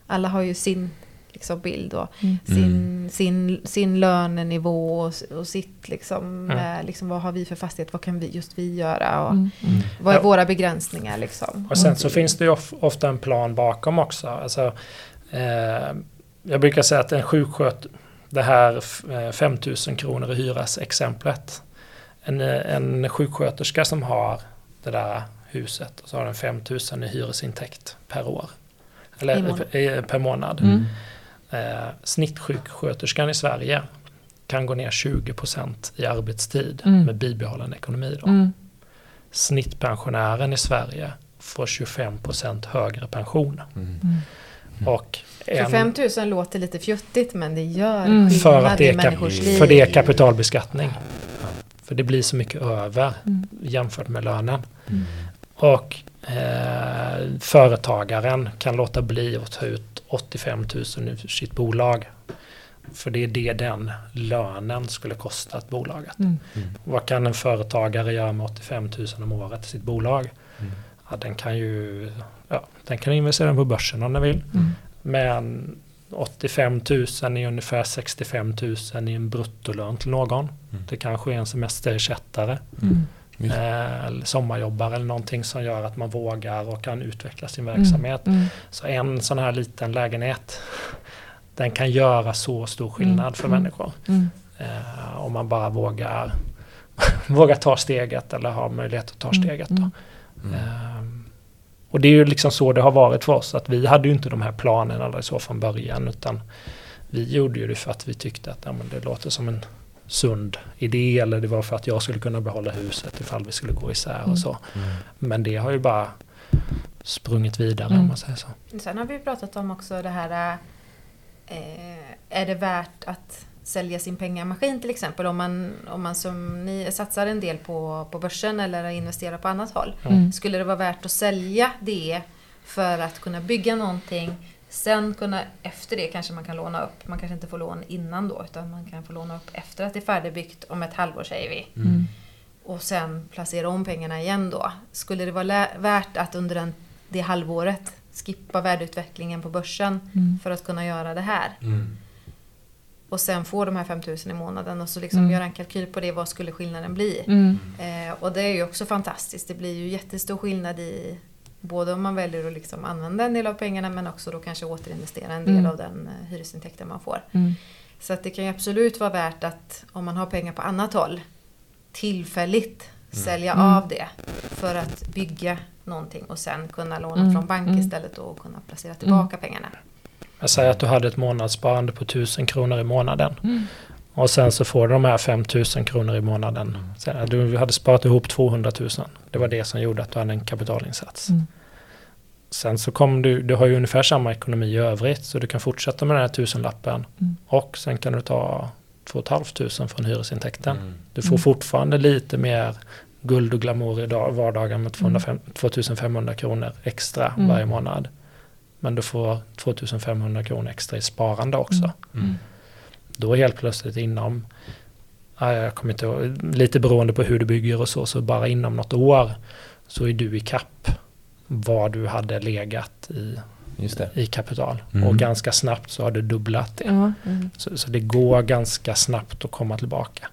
alla har ju sin liksom, bild och Mm. sin, sin, sin lönenivå och, och sitt liksom, Mm. eh, liksom, vad har vi för fastighet, vad kan vi, just vi göra och Mm, mm. vad är Ja. våra begränsningar liksom. Och sen så finns det ju of, ofta en plan bakom också. Alltså, eh, jag brukar säga att en sjuksköt, det här f- eh, 5000 kronor i hyras exemplet. En, eh, en sjuksköterska som har det där huset och så har den 5000 i hyresintäkt per år. Eller per månad. Mm. Eh, snittsjuksköterskan i Sverige kan gå ner 20% i arbetstid Mm. med bibehållen ekonomi. Då. Mm. Snittpensionären i Sverige får 25% högre pension. Mm. Mm. Och en, 25 000 låter lite fjuttigt men det gör Mm. för, skillnad att det i människors liv. för det är kapitalbeskattning. För det blir så mycket över Mm. jämfört med lönen. Mm. Och eh, företagaren kan låta bli att ta ut 85 000 ur sitt bolag. För det är det den lönen skulle kosta ett bolaget. Mm. Vad kan en företagare göra med 85 000 om året i sitt bolag? Mm. Ja, den kan ju ja, den kan investera på börsen om den vill. Mm. Men 85 000 är ungefär 65 000 i en bruttolön till någon. Mm. Det kanske är en semesterersättare, Mm. Just. eh, eller sommarjobbare eller någonting som gör att man vågar och kan utveckla sin verksamhet. Mm. Så en sån här liten lägenhet, den kan göra så stor skillnad Mm. för Mm. människor. Mm. Eh, om man bara vågar, <laughs> vågar ta steget eller har möjlighet att ta steget. Då. Mm. Mm. Ehm, och det är ju liksom så det har varit för oss. Att vi hade ju inte de här planerna eller så från början. Utan vi gjorde ju det för att vi tyckte att ja, men det låter som en sund idé. Eller det var för att jag skulle kunna behålla huset ifall vi skulle gå isär Mm. och så. Mm. Men det har ju bara sprungit vidare Mm. om man säger så. Sen har vi pratat om också det här, eh, är det värt att sälja sin pengamaskin till exempel. Om man, om man som ni satsar en del på, på börsen eller investerar på annat håll. Mm. Skulle det vara värt att sälja det för att kunna bygga någonting Sen kunna, efter det kanske man kan låna upp. Man kanske inte får lån innan då, utan man kan få låna upp efter att det är färdigbyggt om ett halvår säger vi. Mm. Och sen placera om pengarna igen då. Skulle det vara värt att under den, det halvåret skippa värdeutvecklingen på börsen Mm. för att kunna göra det här? Mm. Och sen få de här 5000 i månaden och så liksom Mm. göra en kalkyl på det. Vad skulle skillnaden bli? Mm. Eh, och det är ju också fantastiskt. Det blir ju jättestor skillnad i både om man väljer att liksom använda en del av pengarna men också då kanske återinvestera en del Mm. av den eh, hyresintäkten man får. Mm. Så att det kan ju absolut vara värt att om man har pengar på annat håll tillfälligt sälja Mm. av det för att bygga någonting och sen kunna låna Mm. från bank Mm. istället och kunna placera tillbaka pengarna. Jag säger att du hade ett månadssparande på 1000 kronor i månaden. Mm. Och sen så får du de här 5000 kronor i månaden. Sen, du hade sparat ihop 200 000. Det var det som gjorde att du hade en kapitalinsats. Mm. Sen så kom du, du har ju ungefär samma ekonomi i övrigt. Så du kan fortsätta med den här tusenlappen. Mm. Och sen kan du ta 2 500 från hyresintäkten. Mm. Du får Mm. fortfarande lite mer guld och glamour i dag, vardagen med 205, 2500 kronor extra Mm. varje månad. Men du får 2500 kronor extra i sparande också. Mm. Mm. Då helt plötsligt inom, ja, jag kommer inte ihåg, lite beroende på hur du bygger och så, så bara inom något år så är du i kapp vad du hade legat i, Just det. i kapital. Mm. Och ganska snabbt så har du dubblat det. Ja. Mm. Så, så det går ganska snabbt att komma tillbaka.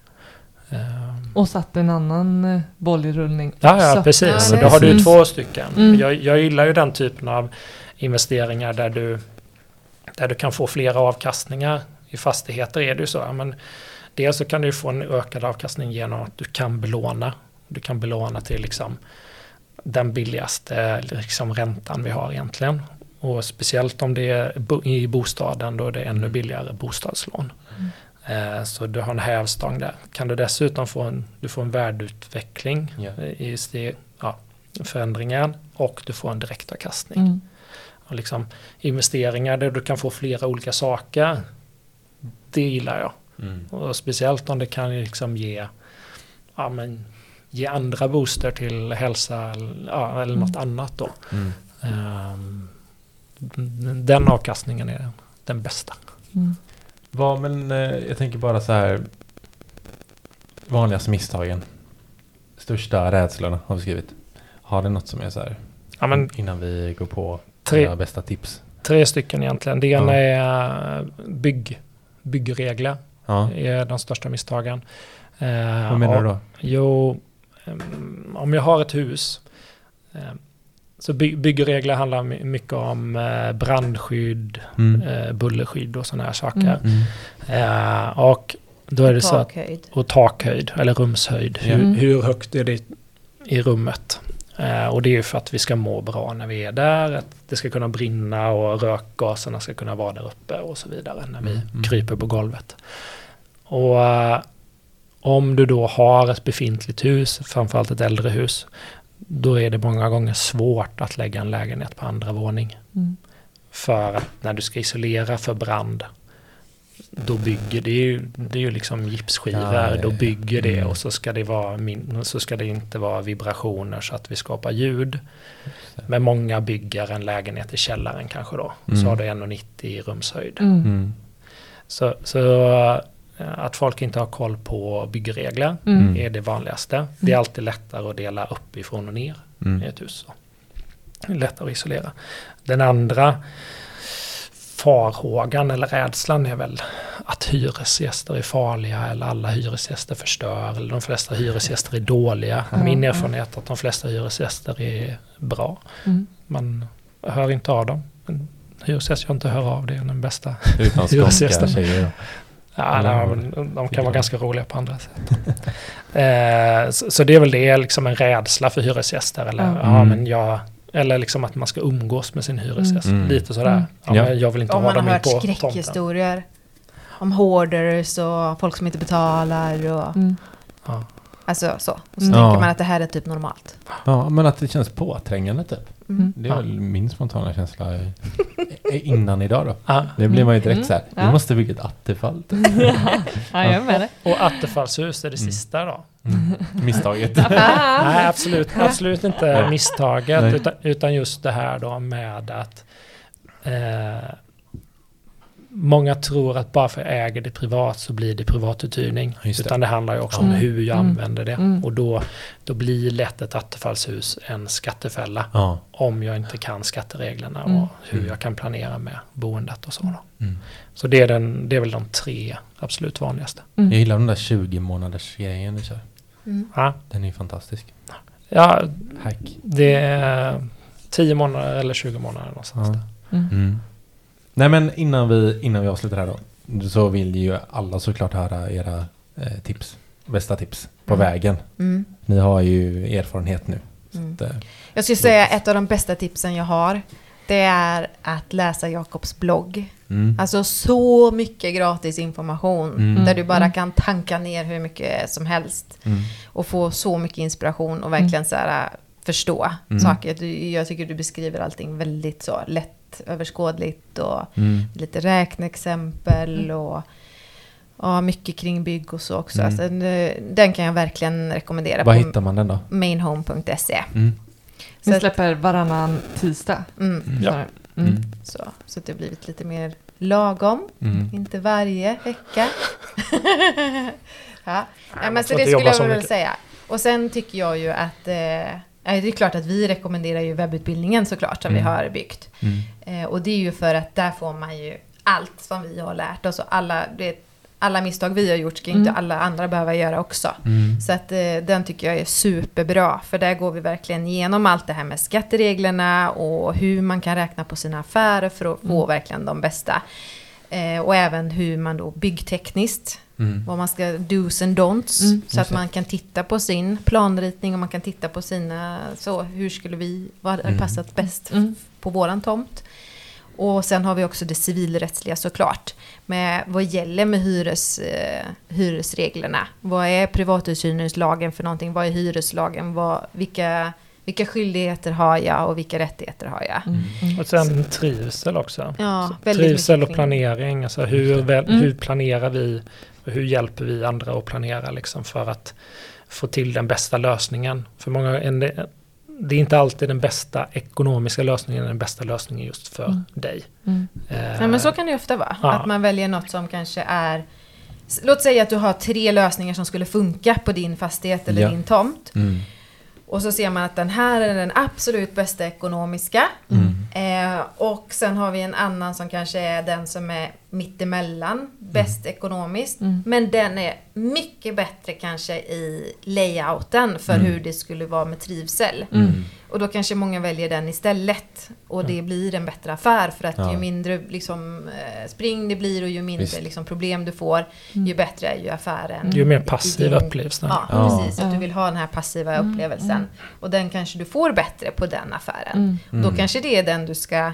Och satt en annan eh, boll i rullning Ja, ja precis. Ja, då har du två stycken. Mm. Jag, jag gillar ju den typen av investeringar där du, där du kan få flera avkastningar. I fastigheter är det ju så. ja, Men dels så kan du få en ökad avkastning genom att du kan belåna. Du kan belåna till liksom den billigaste liksom räntan vi har egentligen. Och speciellt om det är bo- i bostaden då är det ännu billigare bostadslån. Eh, Så du har en hävstång där. Kan du dessutom få en, du får en värdeutveckling Ja. i steg, ja, förändringar och du får en direktavkastning. Mm. Och liksom investeringar där du kan få flera olika saker. Det gillar jag. Mm. Och speciellt om det kan liksom ge, ja, men, ge andra booster till hälsa eller- ja, eller något annat då. Mm. Ehm, den avkastningen är den bästa. Mm. Vad, men eh, jag tänker bara så här. Vanligaste misstagen. Största rädslorna har vi skrivit. Har det något som är så här? Ja, men Innan vi går på Tre. bästa tips. tre stycken egentligen. Det ena Ja. är bygg, byggregler. Ja. är de största misstagen. Eh, Vad menar och- du då? Jo, om jag har ett hus em, så by- byggregler handlar my- mycket om eh, brandskydd, Mm. eh, bullerskydd och sådana här saker. Mm. Mm. Eh, och då är det så att, Takhöjd. och takhöjd eller rumshöjd. Hur, Mm. hur högt är det i rummet? Eh, och det är ju för att vi ska må bra när vi är där, att det ska kunna brinna och rökgaserna ska kunna vara där uppe och så vidare när vi Mm, mm. kryper på golvet. Och eh, om du då har ett befintligt hus, framförallt ett äldre hus, då är det många gånger svårt att lägga en lägenhet på andra våning. Mm. För att när du ska isolera för brand, då bygger det ju, det är ju liksom gipsskivor, då bygger det Mm. och så ska det, vara min, så ska det inte vara vibrationer så att vi skapar ljud. Men många bygger en lägenhet i källaren kanske då, Mm. så har du 1,90 i rumshöjd. Mm. Mm. Så, så eh, att folk inte har koll på byggregler Mm. är det vanligaste. Det är alltid lättare att dela uppifrån och ner Mm. i ett hus. Så. Det är lättare att isolera. Den andra farhågan eller rädslan är väl att hyresgäster är farliga eller alla hyresgäster förstör eller de flesta hyresgäster är dåliga. Ja, Min ja. erfarenhet är att de flesta hyresgäster är bra. Mm. Man hör inte av dem. En hyresgäst jag inte hör av det är den bästa. Utan Hyresgästen. tjejer. Ja, nej, men de kan vara ganska roliga på andra sätt. <laughs> eh, så, så det är väl det, liksom en rädsla för hyresgäster. Eller, Ja. ja. Mm. men jag, eller liksom att man ska umgås med sin hyresgäst. Mm. Lite sådär. Mm. Ja, Ja. Jag vill inte Om ha man har dem in hört på tomten. skräckhistorier om hoarders och folk som inte betalar och Mm. Ja. alltså så. Och så Mm. tänker Ja. man att det här är typ normalt. Ja, men att det känns påträngande typ. Mm. Det är Ja. väl min spontana känsla. innan idag då. Ja. Det blir man ju direkt Mm. så här. Vi Ja. måste bygga ett attefall. <laughs> ja, jag är med det. Och attefallshus är det Mm. sista då? Mm. Misstaget. <laughs> Nej, absolut, absolut inte misstaget. Utan, utan just det här då med att eh, Många tror att bara för att jag äger det privat så blir det privatuthyrning. Just det. Utan det handlar ju också Mm. om hur jag Mm. använder det. Mm. Och då, då blir lätt ett attefallshus en skattefälla. Ja. Om jag inte kan skattereglerna Mm. och hur jag kan planera med boendet och så. Då. Mm. Så det är, den, det är väl de tre absolut vanligaste. Mm. Jag gillar den där 20 månaders grejen du kör. Mm. Ja, Den är fantastisk. ja Hack. det är 10 månader eller 20 månader någonstans. Ja. Mm. Mm. Nej men innan vi, innan vi avslutar här då. Så vill ju alla såklart höra era eh, tips. Bästa tips på Mm. vägen. Mm. Ni har ju erfarenhet nu. Mm. Det, Jag skulle säga ett av de bästa tipsen jag har. Det är att läsa Jakobs blogg. Mm. Alltså så mycket gratis information. Mm. Där du bara Mm. kan tanka ner hur mycket som helst. Mm. Och få så mycket inspiration och verkligen så här, förstå Mm. saker. Du, jag tycker du beskriver allting väldigt så lätt överskådligt och Mm. lite räkneexempel och ja, mycket kring bygg och så också. Mm. Alltså, den, kan jag verkligen rekommendera Var på hittar man den då? mainhome.se. Mm. Att- släpper varannan tisdag. Mm, Ja. Mm. Mm. så, så att det har blivit lite mer lagom. Mm. Inte varje vecka. <laughs> ja. Nej, men så det skulle jag väl säga. Och sen tycker jag ju att eh, det är klart att vi rekommenderar ju webbutbildningen såklart som Mm. vi har byggt. Mm. Eh, och det är ju för att där får man ju allt som vi har lärt oss och alla, det, alla misstag vi har gjort ska inte Mm. alla andra behöva göra också. Mm. Så att eh, den tycker jag är superbra, för där går vi verkligen igenom allt det här med skattereglerna och hur man kan räkna på sina affärer för att få Mm. verkligen de bästa. Eh, och även hur man då byggtekniskt, Mm. vad man ska do's and don'ts. Mm. Så att man kan titta på sin planritning och man kan titta på sina, så hur skulle vi, vad hade Mm. passat bäst Mm. på våran tomt. Och sen har vi också det civilrättsliga såklart. Med vad gäller med hyres, eh, hyresreglerna? Vad är privatuthyrningslagen för någonting? Vad är hyreslagen? Vad, vilka, vilka skyldigheter har jag och vilka rättigheter har jag? Mm. Mm. Och sen trivsel också. Ja, Så trivsel och planering. Alltså hur, väl, Mm. hur planerar vi? Och hur hjälper vi andra att planera liksom för att få till den bästa lösningen? För många en, det är inte alltid den bästa ekonomiska lösningen den bästa lösningen just för Mm. dig. Mm. Eh, Nej, men så kan det ju ofta vara. Ja. Att man väljer något som kanske är... Låt säga att du har tre lösningar som skulle funka på din fastighet eller Ja. din tomt. Mm. Och så ser man att den här är den absolut bästa ekonomiska. Mm. Eh, och sen har vi en annan som kanske är den som är mittemellan, bäst ekonomiskt. Mm. Men den är mycket bättre kanske i layouten för Mm. hur det skulle vara med trivsel. Mm. Och då kanske många väljer den istället. Och det blir en bättre affär för att Ja. ju mindre liksom, eh, spring det blir och ju mindre liksom, problem du får, Mm. ju bättre är ju affären. ju mer passiv din- upplevs den. Ja, Ja. precis. Att du vill ha den här passiva Mm, upplevelsen. mm. Och den kanske du får bättre på den affären. Mm. Mm. Då kanske det är den du ska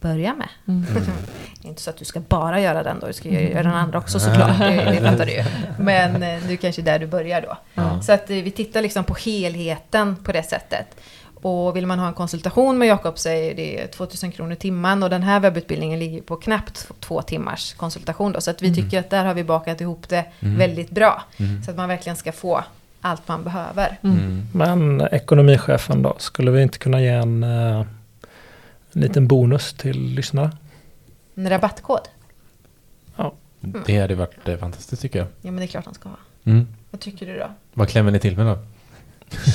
börja med. Mm. <laughs> Inte så att du ska bara göra den då, du ska ju göra den andra också såklart, det, det fattar du ju. <laughs> Men eh, det är kanske där du börjar då. Ja. Så att eh, vi tittar liksom på helheten på det sättet. Och vill man ha en konsultation med Jakob så är det 2000 kronor i timmen och den här webbutbildningen ligger på knappt två timmars konsultation då. Så att vi Mm. tycker att där har vi bakat ihop det Mm. väldigt bra. Mm. Så att man verkligen ska få allt man behöver. Mm. Mm. Men ekonomichefen då, skulle vi inte kunna ge en, eh, en liten bonus till lyssnare? En rabattkod? Det hade varit eh, fantastiskt tycker jag. Ja men det är klart han ska ha. Mm. Vad tycker du då? Vad klämmer ni till med då?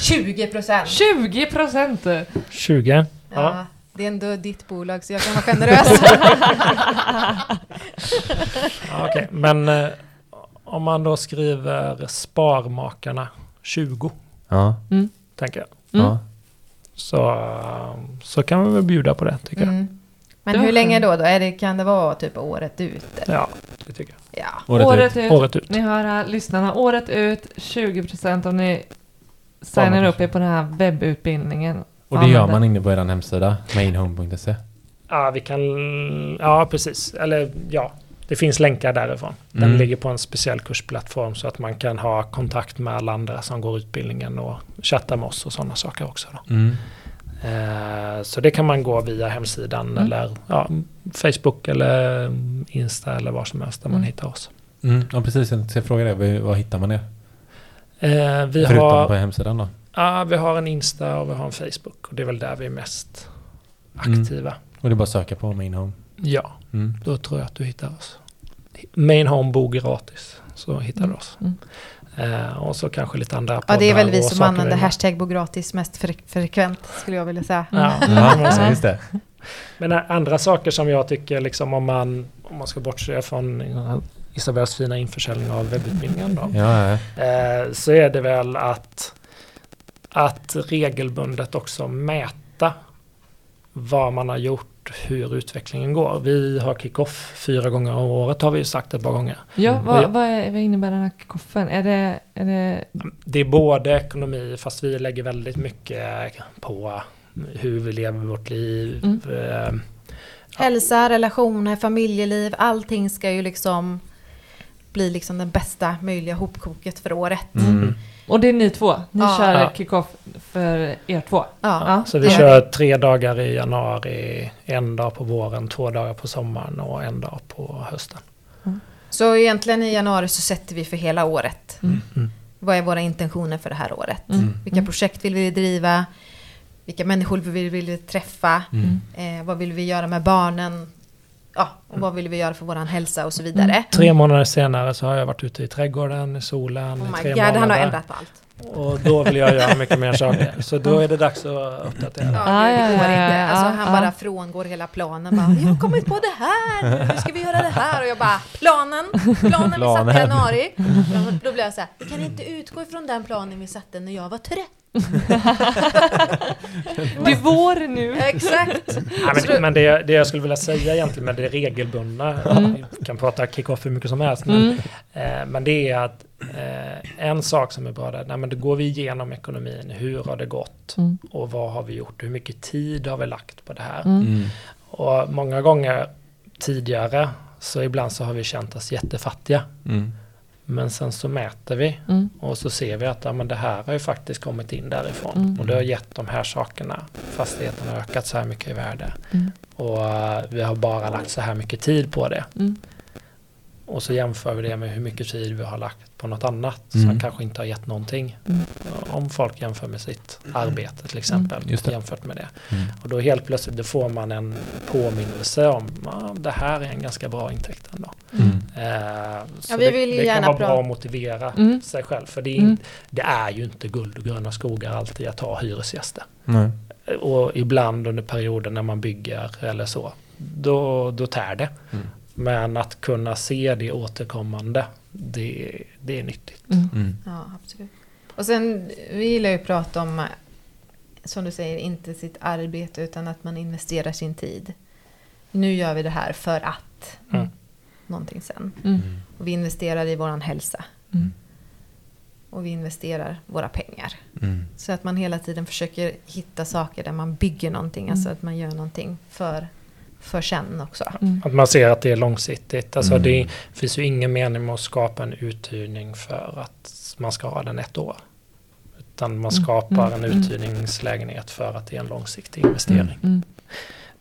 20 procent! 20 procent! 20? Ja, Ja. det är ändå ditt bolag så jag kan vara generös. <laughs> <laughs> Ja, Okej, men eh, om man då skriver Sparmakarna 20, Ja. Mm. tänker jag. Mm. ja. Så, så kan vi väl bjuda på det, tycker jag. Mm. Men Det var hur länge då? då? Är det, kan det vara typ året ut? eller? Ja, det tycker jag. Ja. Året, Året ut. ut. Året ut. Ni hör här, lyssnarna, året ut 20 procent om ni signar upp er på den här webbutbildningen. Och det gör man inne på er hemsida, mainhome.se. Ja, vi kan... Ja, precis. Eller ja, det finns länkar därifrån. Den Mm. ligger på en speciell kursplattform så att man kan ha kontakt med alla andra som går utbildningen och chatta med oss och sådana saker också. Mm. Eh, så det kan man gå via hemsidan Mm. eller ja, Facebook eller Insta eller var som helst där man Mm. hittar oss. Mm. Ja, precis. Jag ska fråga det. Var, hittar man det? Eh, vi, Förutom har, på hemsidan då? ja, vi har en Insta och vi har en Facebook och det är väl där vi är mest Mm. aktiva. Och det är bara att söka på Main Home. Ja, Mm. då tror jag att du hittar oss. Main Home Bo gratis så hittar du oss. Mm. Eh, och så kanske lite andra Ja, det är väl poddar vi som använder hashtag Bogratis mest fre- frekvent, skulle jag vilja säga. Ja. Ja, så just det. Men andra saker som jag tycker, liksom, om, man, om man ska bortse från Isabells fina införsäljning av webbutbildningen då, Ja, ja. eh, så är det väl att, att regelbundet också mäta vad man har gjort, hur utvecklingen går. Vi har kick-off fyra gånger om året har vi ju sagt ett par gånger. Ja, Mm. vad, vad, är, vad innebär den här koffen? Är det, är det Det är både ekonomi, fast vi lägger väldigt mycket på hur vi lever vårt liv. Mm. eh, Hälsa, relationer, familjeliv, allting ska ju liksom bli liksom den bästa möjliga hopkoket för året. Mm. Och det är ni två? Ni Ja. kör Ja. kick-off för er två? Ja, Ja. Så vi kör tre dagar i januari, en dag på våren, två dagar på sommaren och en dag på hösten. Så egentligen i januari så sätter vi för hela året. Mm. Mm. Vad är våra intentioner för det här året? Mm. Vilka projekt vill vi driva? Vilka människor vill vi, vill träffa? Mm. Eh, vad vill vi göra med barnen? Ja, och vad vill vi göra för våran hälsa och så vidare. Tre månader senare så har jag varit ute i trädgården, i solen, Oh my tre god, han har månader. ändrat på allt. Och då vill jag göra mycket mer saker. <laughs> Så då är det dags att uppdatera. Ja, Ah, det går inte. Alltså, han bara frångår hela planen. Bara, jag har kommit på det här, nu ska vi göra det här. Och jag bara, planen, planen vi satte i januari. Då, då blev jag så här, vi kan inte utgå ifrån den planen vi satte när jag var trött. <laughs> Det är vår nu! Exakt. Ja, men men det, det jag skulle vilja säga egentligen med det regelbundna, vi kan prata kick-off hur mycket som helst, men, Mm. eh, men det är att eh, en sak som är bra där, nej, men då går vi igenom ekonomin, hur har det gått Mm. och vad har vi gjort, hur mycket tid har vi lagt på det här? Mm. Mm. Och många gånger tidigare så ibland så har vi känt oss jättefattiga. Mm. Men sen så mäter vi Mm. och så ser vi att ja, men det här har ju faktiskt kommit in därifrån. Mm. Och det har gett de här sakerna. Fastigheten har ökat så här mycket i värde. Mm. Och eh, vi har bara lagt så här mycket tid på det. Mm. Och så jämför vi det med hur mycket tid vi har lagt på något annat Mm. som kanske inte har gett någonting. Mm. Om folk jämför med sitt arbete till exempel. Just det. Jämfört med det. Mm. Och då helt plötsligt då får man en påminnelse om att det här är en ganska bra intäkt ändå. Mm. Eh, så Ja, vi det, vill det kan gärna vara bra att motivera Mm. sig själv. För det är, Mm. det är ju inte guld och gröna skogar alltid att ha hyresgäster. Nej. Och ibland under perioder när man bygger eller så, då, då tär det. Mm. Men att kunna se det återkommande, det, det är nyttigt. Mm. Mm. Ja, absolut. Och sen, vi gillar ju att prata om, som du säger, inte sitt arbete utan att man investerar sin tid. Nu gör vi det här för att Mm. någonting sen. Mm. Och vi investerar i våran hälsa. Mm. Och vi investerar våra pengar. Mm. Så att man hela tiden försöker hitta saker där man bygger någonting. Alltså Mm. att man gör någonting för, för sen också. Mm. Att man ser att det är långsiktigt. Alltså Mm. Det finns ju ingen mening med att skapa en uthyrning för att man ska ha den ett år. Utan man Mm. skapar Mm. en Mm. uthyrningslägenhet för att det är en långsiktig investering. Mm.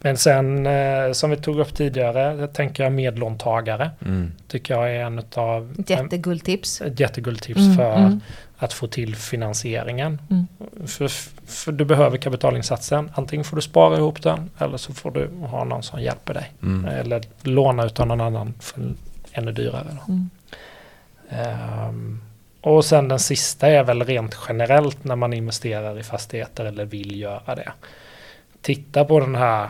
Men sen eh, som vi tog upp tidigare, tänker jag medlåntagare. Mm. Tycker jag är en av Ett jätteguldtips. ett jätteguldtips Mm. för Mm. Att få till finansieringen. Mm. För, för du behöver kapitalinsatsen. Antingen får du spara ihop den eller så får du ha någon som hjälper dig. Mm. Eller låna utav någon annan för ännu dyrare. Då. Mm. Ehm, och sen den sista är väl rent generellt när man investerar i fastigheter eller vill göra det. Titta på den här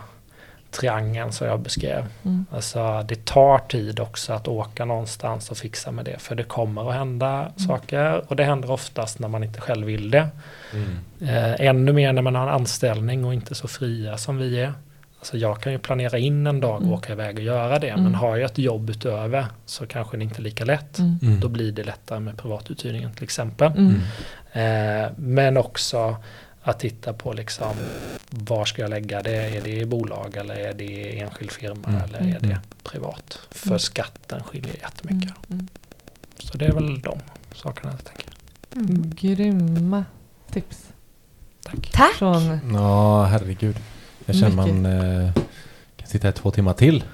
triangeln som jag beskrev. Mm. Alltså det tar tid också att åka någonstans och fixa med det. För det kommer att hända saker och det händer oftast när man inte själv vill det. Mm. Eh, ännu mer när man har en anställning och inte så fria som vi är. Alltså jag kan ju planera in en dag och Mm. åka iväg och göra det. Mm. Men har jag ett jobb utöver så kanske det inte är lika lätt. Mm. Mm. Då blir det lättare med privatuthyrningen till exempel. Mm. Eh, men också att titta på liksom var ska jag lägga det? Är det i bolag eller är det i enskild firma Mm. eller är det privat? För Mm. skatten skiljer jättemycket. Mm. Så det är väl de sakerna jag tänker. Mm. Grymma tips. Tack. Tack! Från, Ja, herregud. Jag känner Mycket. man eh, kan sitta här två timmar till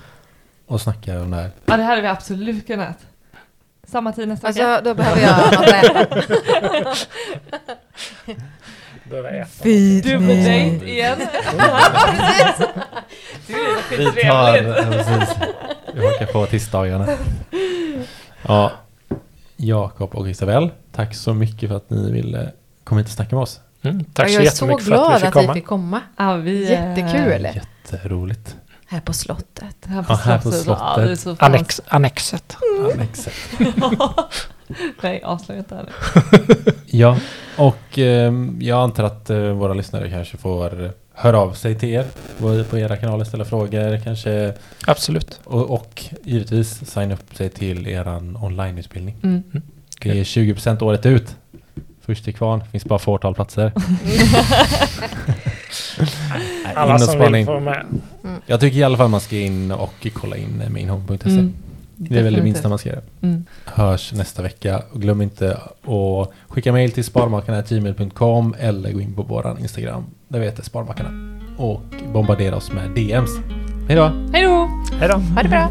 och snacka om det här. ja, det hade vi absolut kunnat. Samma tid nästa vecka. Alltså, då behöver jag något <laughs> <laughs> att äta. Behöver äta. Dubbeldejt igen. <laughs> <laughs> Det är Vi tar, skittrevligt. ja, precis. Vi hakar på tisdagarna. Ja, Jakob och Isabel, tack så mycket för att ni ville komma hit och snacka med oss. Mm, tack så jag är så jättemycket för glad att vi fick komma. fick komma. Ja, vi, eh, Jättekul. Jätteroligt. Här på slottet. Här på Ja, här på slottet. Ja, det Annex, annexet. Annexet. <laughs> Nej, avslöja inte här Ja, och ehm, jag antar att eh, våra lyssnare kanske får höra av sig till er på, på era kanaler, ställa frågor kanske Absolut. och, och givetvis signa upp sig till eran onlineutbildning. mm. Det är 20% året ut. Först till kvarn, finns bara fåtal platser. <laughs> Alla som vill få med. Jag tycker i alla fall man ska in och kolla in mainhome.se. Mm. Det är väl det minsta man ska göra. Mm. Hörs nästa vecka. Och glöm inte att skicka mail till sparmakarna.gmail.com eller gå in på våran Instagram där vi heter Sparmakarna. Och bombardera oss med DMs. Hej då! Hej då! Hej då. Ha det bra!